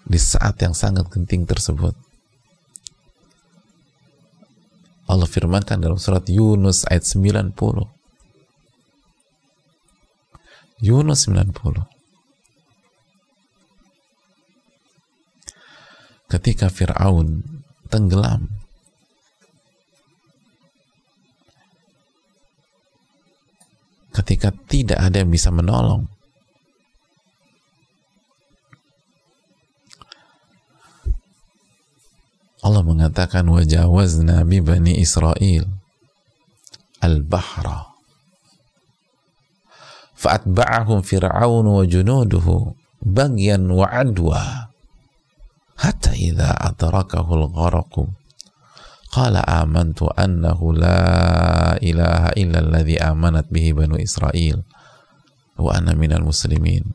di saat yang sangat genting tersebut. Allah firmankan dalam surat Yunus ayat 90. Yunus 90. Ketika Fir'aun tenggelam. Ketika tidak ada yang bisa menolong. Allah mengatakan wajawazna bi bani Israel al-bahra. Fa'atba'ahum fir'aun wa junuduhu bagyan wa adwa hatta idza adrakahu al-gharq qala amantu annahu la ilaha illa alladhi amanat bihi banu Israel wa ana minal muslimin.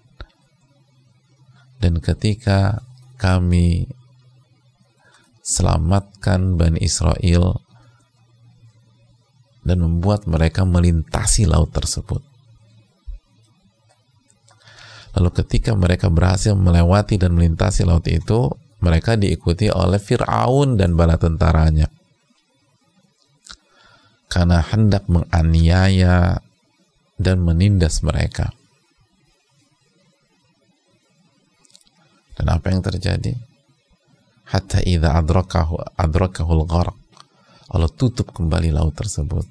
Dan ketika kami selamatkan Bani Israel dan membuat mereka melintasi laut tersebut. Lalu ketika mereka berhasil melewati dan melintasi laut itu mereka diikuti oleh Fir'aun dan bala tentaranya karena hendak menganiaya dan menindas mereka. Dan apa yang terjadi? Hatta idza adrakahu adrakahul gharq. Allah tutup kembali laut tersebut.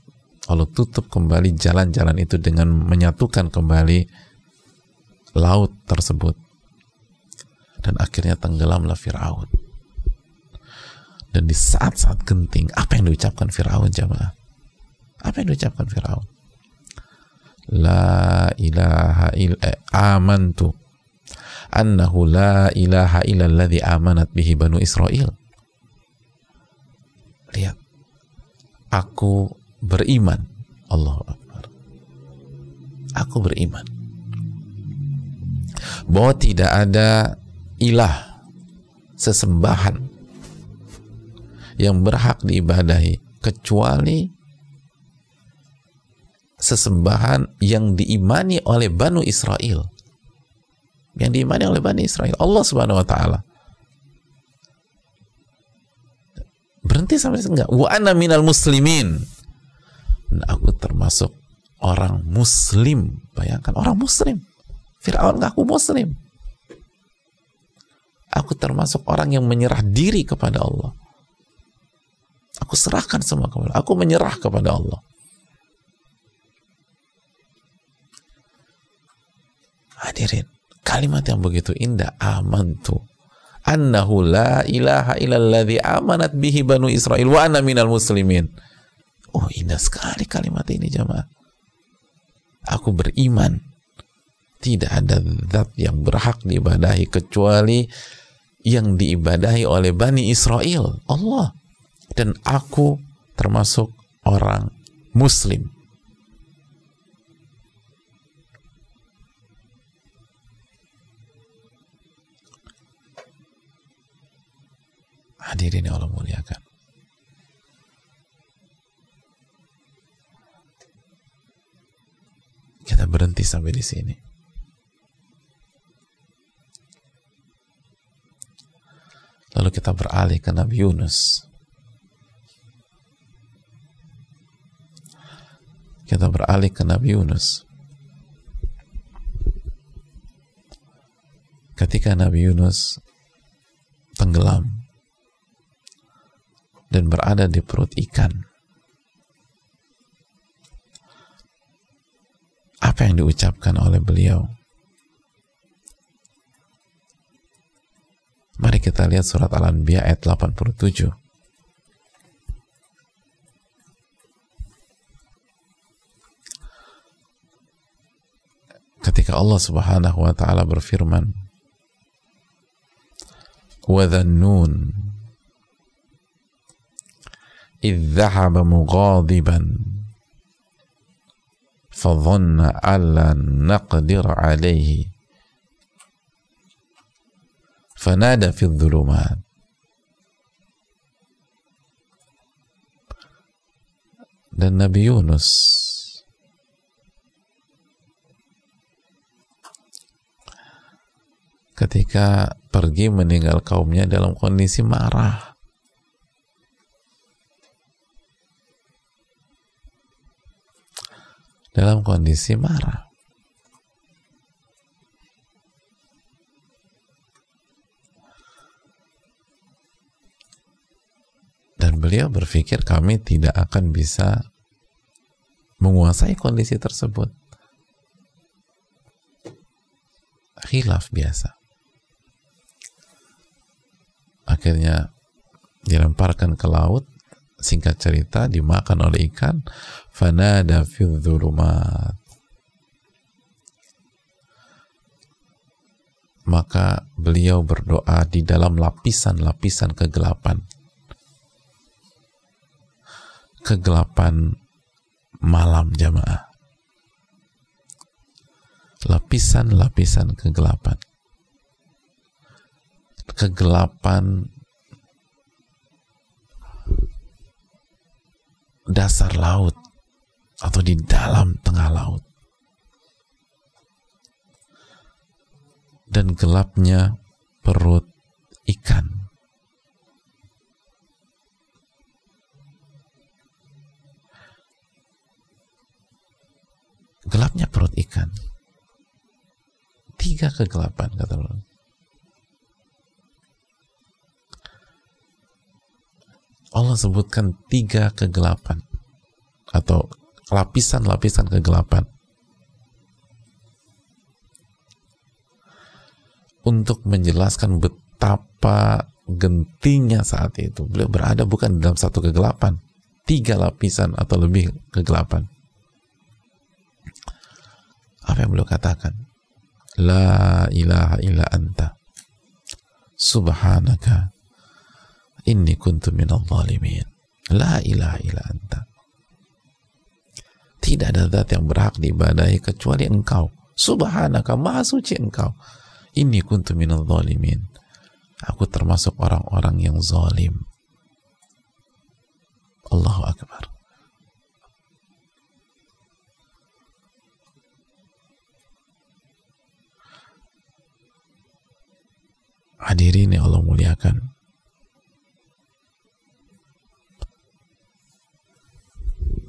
Allah tutup kembali jalan-jalan itu dengan menyatukan kembali laut tersebut dan akhirnya tenggelamlah Firaun. Dan di saat-saat genting, apa yang diucapkan Firaun jamaah? Apa yang diucapkan Firaun? La ilaha illa eh, amantu annahu la ilaha illa amanat bihi banu Israel. Lihat. Aku beriman. Allahu Akbar. Aku beriman bahwa tidak ada ilah sesembahan yang berhak diibadahi kecuali sesembahan yang diimani oleh Banu Israel. Yang diimani oleh Bani Israel. Allah subhanahu wa ta'ala. Berhenti sampai enggak wa ana minal muslimin. Dan aku termasuk orang muslim. Bayangkan orang muslim. Fir'aun ngaku muslim Aku termasuk orang yang menyerah diri kepada Allah. Aku serahkan semua kepada Allah. Aku menyerah kepada Allah. Hadirin, kalimat yang begitu indah, amantu. Annahu la ilaha illalladzi amanat bihi banu Israel wa ana minal muslimin. Oh indah sekali kalimat ini jemaah. Aku beriman. Tidak ada zat yang berhak diibadahi kecuali yang diibadahi oleh Bani Israel. Allah. Dan aku termasuk orang muslim. Hadirin yang Allah muliakan. Kita berhenti sampai di sini Kita beralih ke Nabi Yunus. Kita beralih ke Nabi Yunus. Ketika Nabi Yunus tenggelam dan berada di perut ikan. Apa yang diucapkan oleh beliau? Mari kita lihat surat Al-Anbiya ayat 87. Ketika Allah Subhanahu wa taala berfirman, "Wa dhannun إذ ذهب مغاضبا فظن أن لن نقدر عليه fanada fi dhulumat. Dan Nabi Yunus. Ketika pergi meninggal kaumnya dalam kondisi marah. Dalam kondisi marah Dan beliau berpikir kami tidak akan bisa menguasai kondisi tersebut. Khilaf biasa. Akhirnya dilemparkan ke laut, singkat cerita dimakan oleh ikan, fanada fi Maka beliau berdoa di dalam lapisan-lapisan kegelapan kegelapan malam jamaah. Lapisan-lapisan kegelapan. Kegelapan dasar laut atau di dalam tengah laut. Dan gelapnya perut ikan gelapnya perut ikan. Tiga kegelapan kata Allah Allah sebutkan tiga kegelapan. Atau lapisan-lapisan kegelapan. Untuk menjelaskan betapa gentinya saat itu. Beliau berada bukan dalam satu kegelapan. Tiga lapisan atau lebih kegelapan apa yang beliau katakan? La ilaha illa anta. Subhanaka. Inni kuntu minal zalimin. La ilaha illa anta. Tidak ada zat yang berhak diibadahi kecuali engkau. Subhanaka maha suci engkau. Inni kuntu minal zalimin. Aku termasuk orang-orang yang zalim. Allahu Akbar hadirin yang Allah muliakan.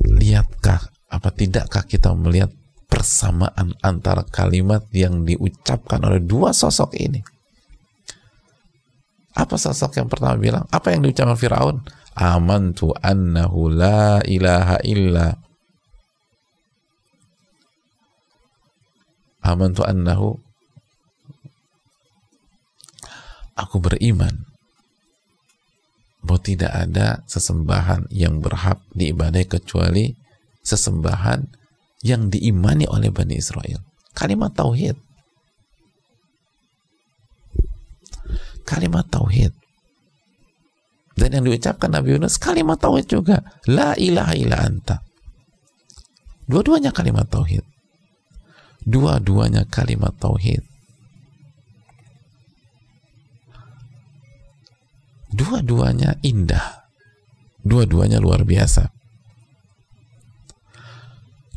Lihatkah apa tidakkah kita melihat persamaan antara kalimat yang diucapkan oleh dua sosok ini? Apa sosok yang pertama bilang? Apa yang diucapkan Firaun? Amantu annahu la ilaha illa. Amantu annahu aku beriman bahwa tidak ada sesembahan yang berhak diibadai kecuali sesembahan yang diimani oleh Bani Israel. Kalimat tauhid. Kalimat tauhid. Dan yang diucapkan Nabi Yunus kalimat tauhid juga. La ilaha illa anta. Dua-duanya kalimat tauhid. Dua-duanya kalimat tauhid. Dua-duanya indah. Dua-duanya luar biasa.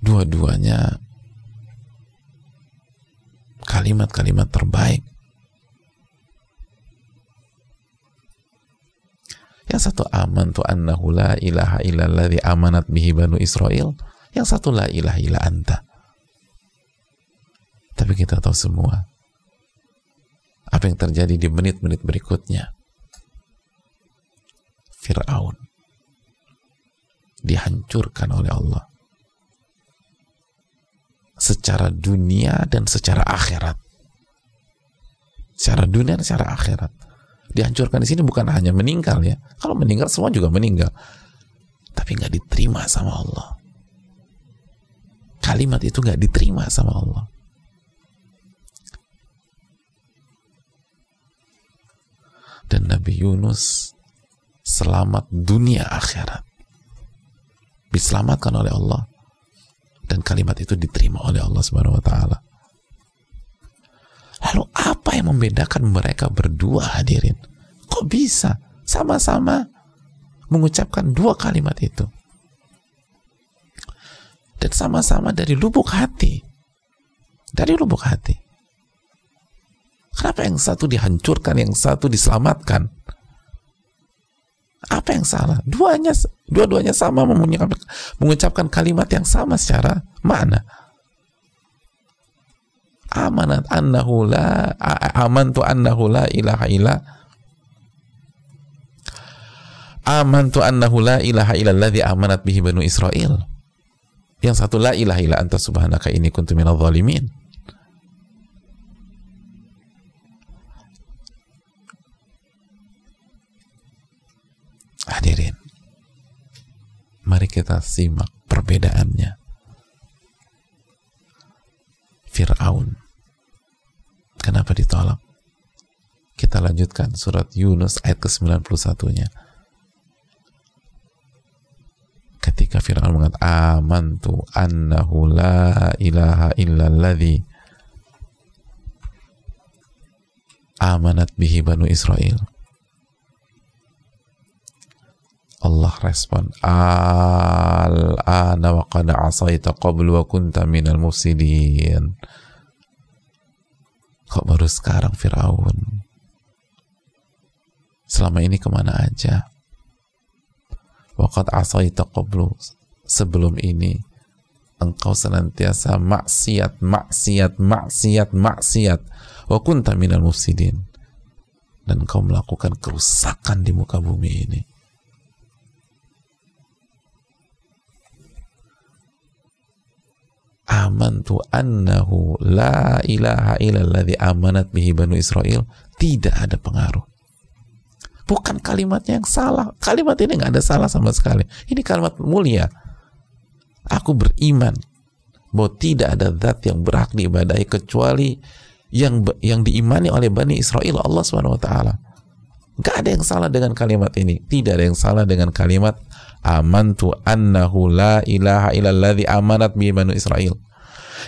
Dua-duanya kalimat-kalimat terbaik. Yang satu aman tu annahu la ilaha illalladzi amanat bihi banu Israel yang satu la ilaha illa anta. Tapi kita tahu semua apa yang terjadi di menit-menit berikutnya Fir'aun. Dihancurkan oleh Allah. Secara dunia dan secara akhirat. Secara dunia dan secara akhirat. Dihancurkan di sini bukan hanya meninggal ya. Kalau meninggal semua juga meninggal. Tapi nggak diterima sama Allah. Kalimat itu nggak diterima sama Allah. Dan Nabi Yunus selamat dunia akhirat diselamatkan oleh Allah dan kalimat itu diterima oleh Allah Subhanahu wa taala. Lalu apa yang membedakan mereka berdua hadirin? Kok bisa sama-sama mengucapkan dua kalimat itu? Dan sama-sama dari lubuk hati. Dari lubuk hati. Kenapa yang satu dihancurkan, yang satu diselamatkan? Apa yang salah? Duanya, dua-duanya sama mengucapkan kalimat yang sama secara mana? Amanat annahu la amantu annahu la ilaha illa amantu annahu la ilaha illa alladhi amanat bihi banu Israel. Yang satu la ilaha illa anta subhanaka ini kuntu minadh dhalimin. Hadirin, mari kita simak perbedaannya. Fir'aun. Kenapa ditolak? Kita lanjutkan surat Yunus ayat ke-91-nya. ketika Fir'aun mengatakan amantu annahu la ilaha illalladzi amanat bihi banu Israel Allah respon al-ana wa qad asaita qablu wa kunta minal mufsidin. Kok baru sekarang Fir'aun? Selama ini ke mana aja? Waqad asaita qablu. Sebelum ini engkau senantiasa maksiat maksiat maksiat maksiat. Wa kunta minal mufsidin. Dan engkau melakukan kerusakan di muka bumi ini amantu annahu la ilaha illalladzi amanat bihi banu Israel tidak ada pengaruh. Bukan kalimatnya yang salah. Kalimat ini nggak ada salah sama sekali. Ini kalimat mulia. Aku beriman bahwa tidak ada zat yang berhak diibadahi kecuali yang yang diimani oleh Bani Israel Allah Subhanahu wa. Gak ada yang salah dengan kalimat ini. Tidak ada yang salah dengan kalimat amantu annahu la ilaha illalladzi amanat bi Israel.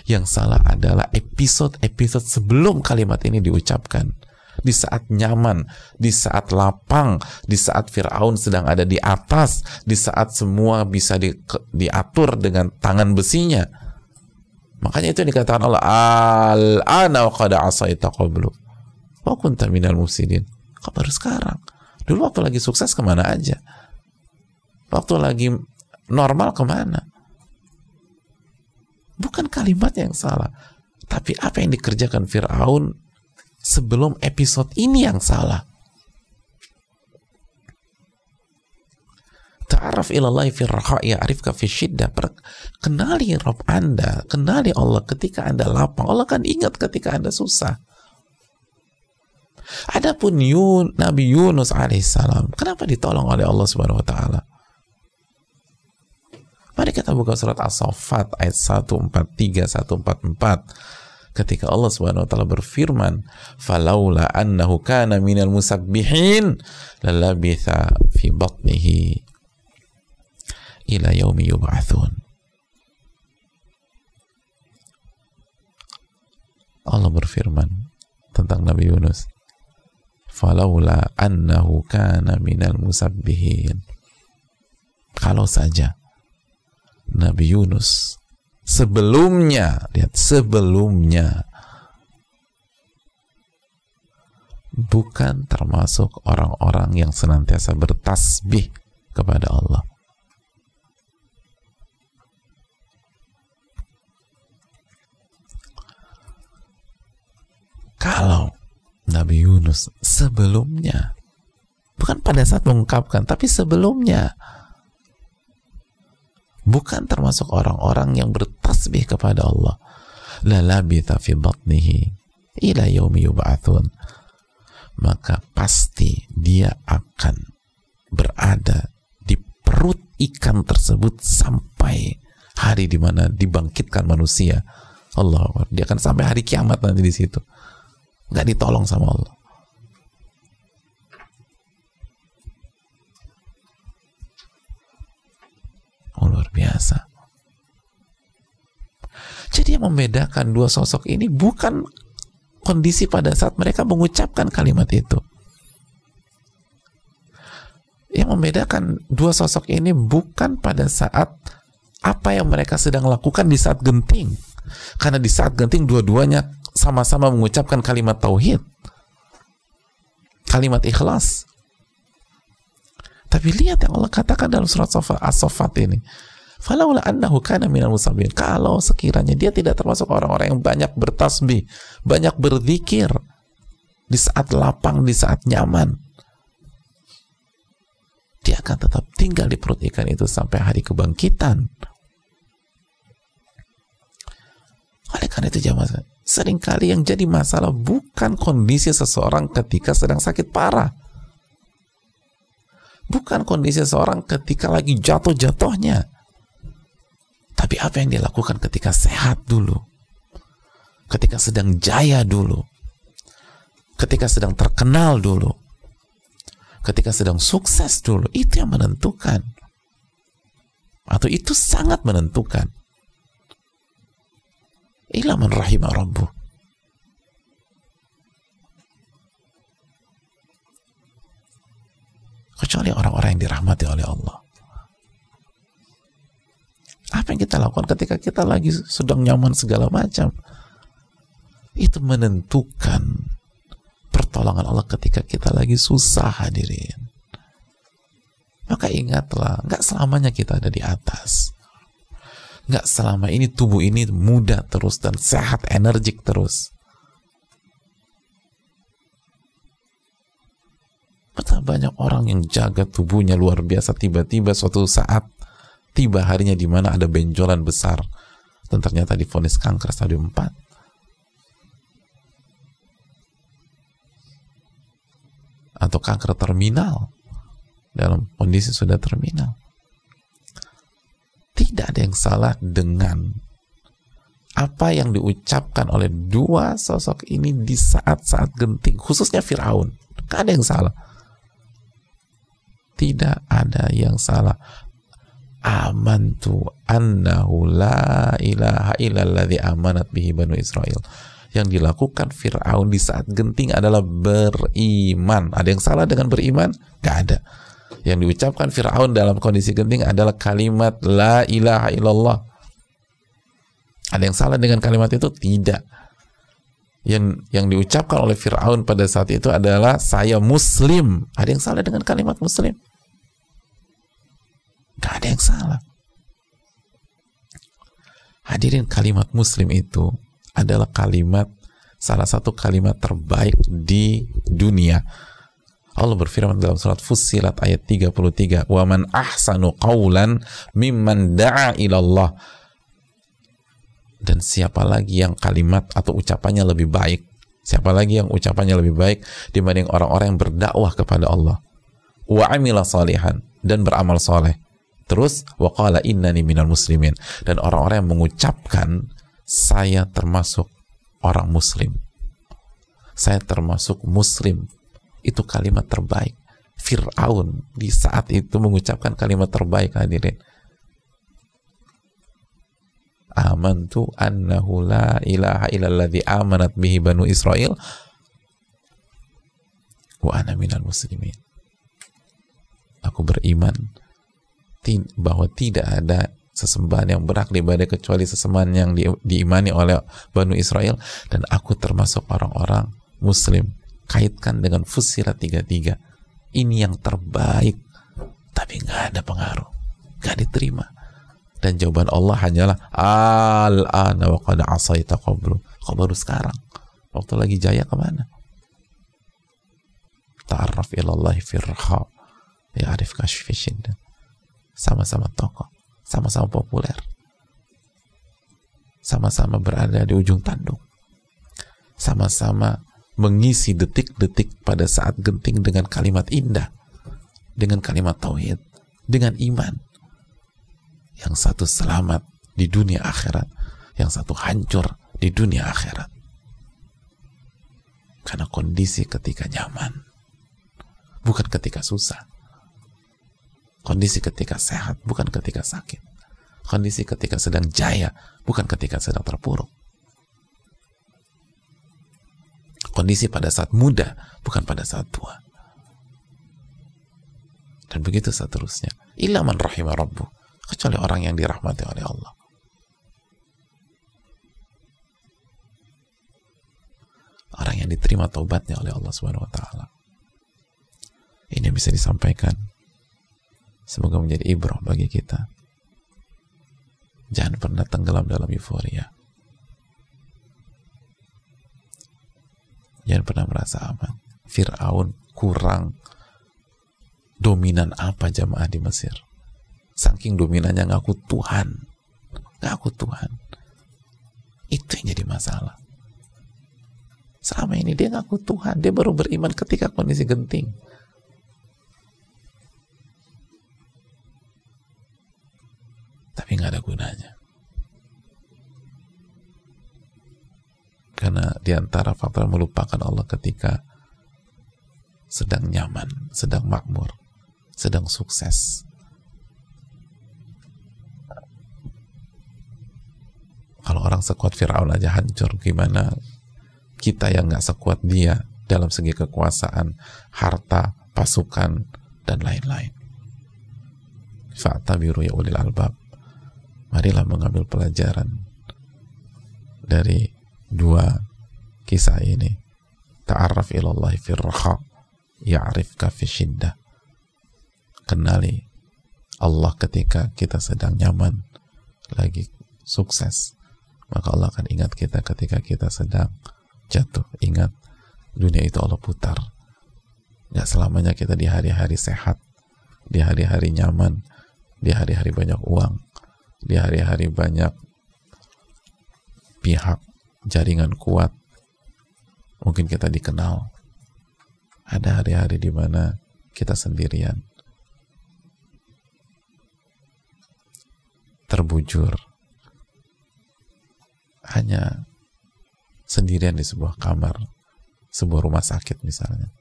Yang salah adalah episode-episode sebelum kalimat ini diucapkan. Di saat nyaman, di saat lapang, di saat Fir'aun sedang ada di atas, di saat semua bisa di, diatur dengan tangan besinya. Makanya itu yang dikatakan Allah, Al-ana wa qada asaita qablu. Wa kunta minal mufsidin. Kok baru sekarang? Dulu waktu lagi sukses ke mana aja? Waktu lagi normal ke mana? Bukan kalimat yang salah. Tapi apa yang dikerjakan Fir'aun sebelum episode ini yang salah. Ta'araf ilallahi fi raha ya'rifka fi syiddah. Kenali Rob Anda, kenali Allah ketika Anda lapang. Allah kan ingat ketika Anda susah. Adapun Yun, Nabi Yunus alaihissalam, kenapa ditolong oleh Allah Subhanahu wa taala? Mari kita buka surat As-Saffat ayat 143 144 ketika Allah Subhanahu wa taala berfirman, "Falaula annahu kana minal musabbihin lalabitha fi batnihi ila yaumi yub'atsun." Allah berfirman tentang Nabi Yunus, falaula annahu kana minal musabbihin. Kalau saja Nabi Yunus sebelumnya lihat sebelumnya bukan termasuk orang-orang yang senantiasa bertasbih kepada Allah. Kalau Nabi Yunus sebelumnya. Bukan pada saat mengungkapkan tapi sebelumnya. Bukan termasuk orang-orang yang bertasbih kepada Allah. La labitha fi batnihi ila yaumi yub'atsun maka pasti dia akan berada di perut ikan tersebut sampai hari di mana dibangkitkan manusia. Allah dia akan sampai hari kiamat nanti di situ nggak ditolong sama Allah. Oh, luar biasa. Jadi yang membedakan dua sosok ini bukan kondisi pada saat mereka mengucapkan kalimat itu. Yang membedakan dua sosok ini bukan pada saat apa yang mereka sedang lakukan di saat genting. Karena di saat genting dua-duanya sama-sama mengucapkan kalimat tauhid kalimat ikhlas. Tapi lihat yang Allah katakan dalam surat as-safat ini. Falaula annahu kana minal musabbin kalau sekiranya dia tidak termasuk orang-orang yang banyak bertasbih banyak berzikir di saat lapang di saat nyaman dia akan tetap tinggal di perut ikan itu sampai hari kebangkitan. Oleh karena itu jamaah sering kali yang jadi masalah bukan kondisi seseorang ketika sedang sakit parah. Bukan kondisi seseorang ketika lagi jatuh-jatuhnya. Tapi apa yang dia lakukan ketika sehat dulu. Ketika sedang jaya dulu. Ketika sedang terkenal dulu. Ketika sedang sukses dulu. Itu yang menentukan. atau itu sangat menentukan ila man rahimah rabbuh kecuali orang-orang yang dirahmati oleh Allah. Apa yang kita lakukan ketika kita lagi sedang nyaman segala macam? Itu menentukan pertolongan Allah ketika kita lagi susah hadirin. Maka ingatlah nggak selamanya kita ada di atas nggak selama ini tubuh ini muda terus dan sehat energik terus. Betapa banyak orang yang jaga tubuhnya luar biasa tiba-tiba suatu saat tiba harinya di mana ada benjolan besar dan ternyata difonis kanker stadium 4 atau kanker terminal. Dalam kondisi sudah terminal tidak ada yang salah dengan apa yang diucapkan oleh dua sosok ini di saat-saat genting khususnya Fir'aun. Gak ada yang salah. Tidak ada yang salah. Amantu annahu la ilaha illalladzi amanat bihi banu Israel. Yang dilakukan Fir'aun di saat genting adalah beriman. Ada yang salah dengan beriman? gak ada yang diucapkan Fir'aun dalam kondisi genting adalah kalimat la ilaha illallah ada yang salah dengan kalimat itu? tidak yang yang diucapkan oleh Fir'aun pada saat itu adalah saya muslim ada yang salah dengan kalimat muslim Gak ada yang salah. Hadirin kalimat muslim itu adalah kalimat salah satu kalimat terbaik di dunia. Allah berfirman dalam surat Fussilat ayat 33, "Wa man ahsanu qawlan mimman da'a ilallah." Dan siapa lagi yang kalimat atau ucapannya lebih baik? Siapa lagi yang ucapannya lebih baik dibanding orang-orang yang berdakwah kepada Allah? Wa amila salihan dan beramal soleh Terus waqala innani minal muslimin dan orang-orang yang mengucapkan saya termasuk orang muslim. Saya termasuk muslim. Itu kalimat terbaik. Fir'aun di saat itu mengucapkan kalimat terbaik hadirin. Amantu annahu la ilaha illalladzi amanat bihi banu Israel wa ana minal muslimin. Aku beriman bahwa tidak ada sesembahan yang berhak diibadah kecuali sesembahan yang di, diimani oleh Banu Israel dan aku termasuk orang-orang muslim kaitkan dengan Fusilat 33 ini yang terbaik. Tapi nggak ada pengaruh. Nggak diterima. Dan jawaban Allah hanyalah al-ana wa qad asaita qablu kok baru sekarang? Waktu lagi jaya ke mana? Ta'arraf ilallahi firha. Ya arif sama-sama tokoh, sama-sama populer, sama-sama berada di ujung tanduk, sama-sama mengisi detik-detik pada saat genting dengan kalimat indah, dengan kalimat tauhid, dengan iman. Yang satu selamat di dunia akhirat, yang satu hancur di dunia akhirat. Karena kondisi ketika nyaman, bukan ketika susah. Kondisi ketika sehat, bukan ketika sakit. Kondisi ketika sedang jaya, bukan ketika sedang terpuruk. Kondisi pada saat muda, bukan pada saat tua. Dan begitu seterusnya. Ilaman rahimah rabbu. Kecuali orang yang dirahmati oleh Allah. Orang yang diterima taubatnya oleh Allah Subhanahu wa taala. Ini bisa disampaikan Semoga menjadi ibrah bagi kita. Jangan pernah tenggelam dalam euforia. Jangan pernah merasa aman. Fir'aun kurang dominan apa jamaah di Mesir. Saking dominannya ngaku Tuhan. Ngaku Tuhan. Itu yang jadi masalah. Selama ini dia ngaku Tuhan. Dia baru beriman ketika kondisi genting. tapi nggak ada gunanya. Karena di antara faktor melupakan Allah ketika sedang nyaman, sedang makmur, sedang sukses. Kalau orang sekuat Fir'aun aja hancur, gimana kita yang nggak sekuat dia dalam segi kekuasaan, harta, pasukan, dan lain-lain. Fa'tabiru ya ulil albab. Marilah mengambil pelajaran dari dua kisah ini. Ta'arraf ilallahi firraha ya'rifka fi syiddah. Kenali Allah ketika kita sedang nyaman, lagi sukses. Maka Allah akan ingat kita ketika kita sedang jatuh. Ingat, dunia itu Allah putar. Gak selamanya kita di hari-hari sehat, di hari-hari nyaman, di hari-hari banyak uang, di hari-hari banyak pihak, jaringan kuat. Mungkin kita dikenal. Ada hari-hari di mana kita sendirian. Terbujur. Hanya sendirian di sebuah kamar, sebuah rumah sakit misalnya.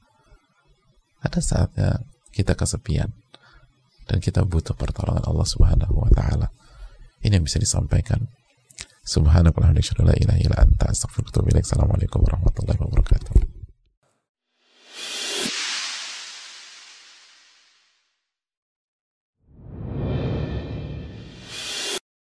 Ada saatnya kita kesepian dan kita butuh pertolongan Allah Subhanahu wa taala. Ini yang bisa disampaikan. Subhanallah wa bihamdihi la ilaha illa anta astaghfiruka wa atubu ilaik. Assalamualaikum warahmatullahi wabarakatuh.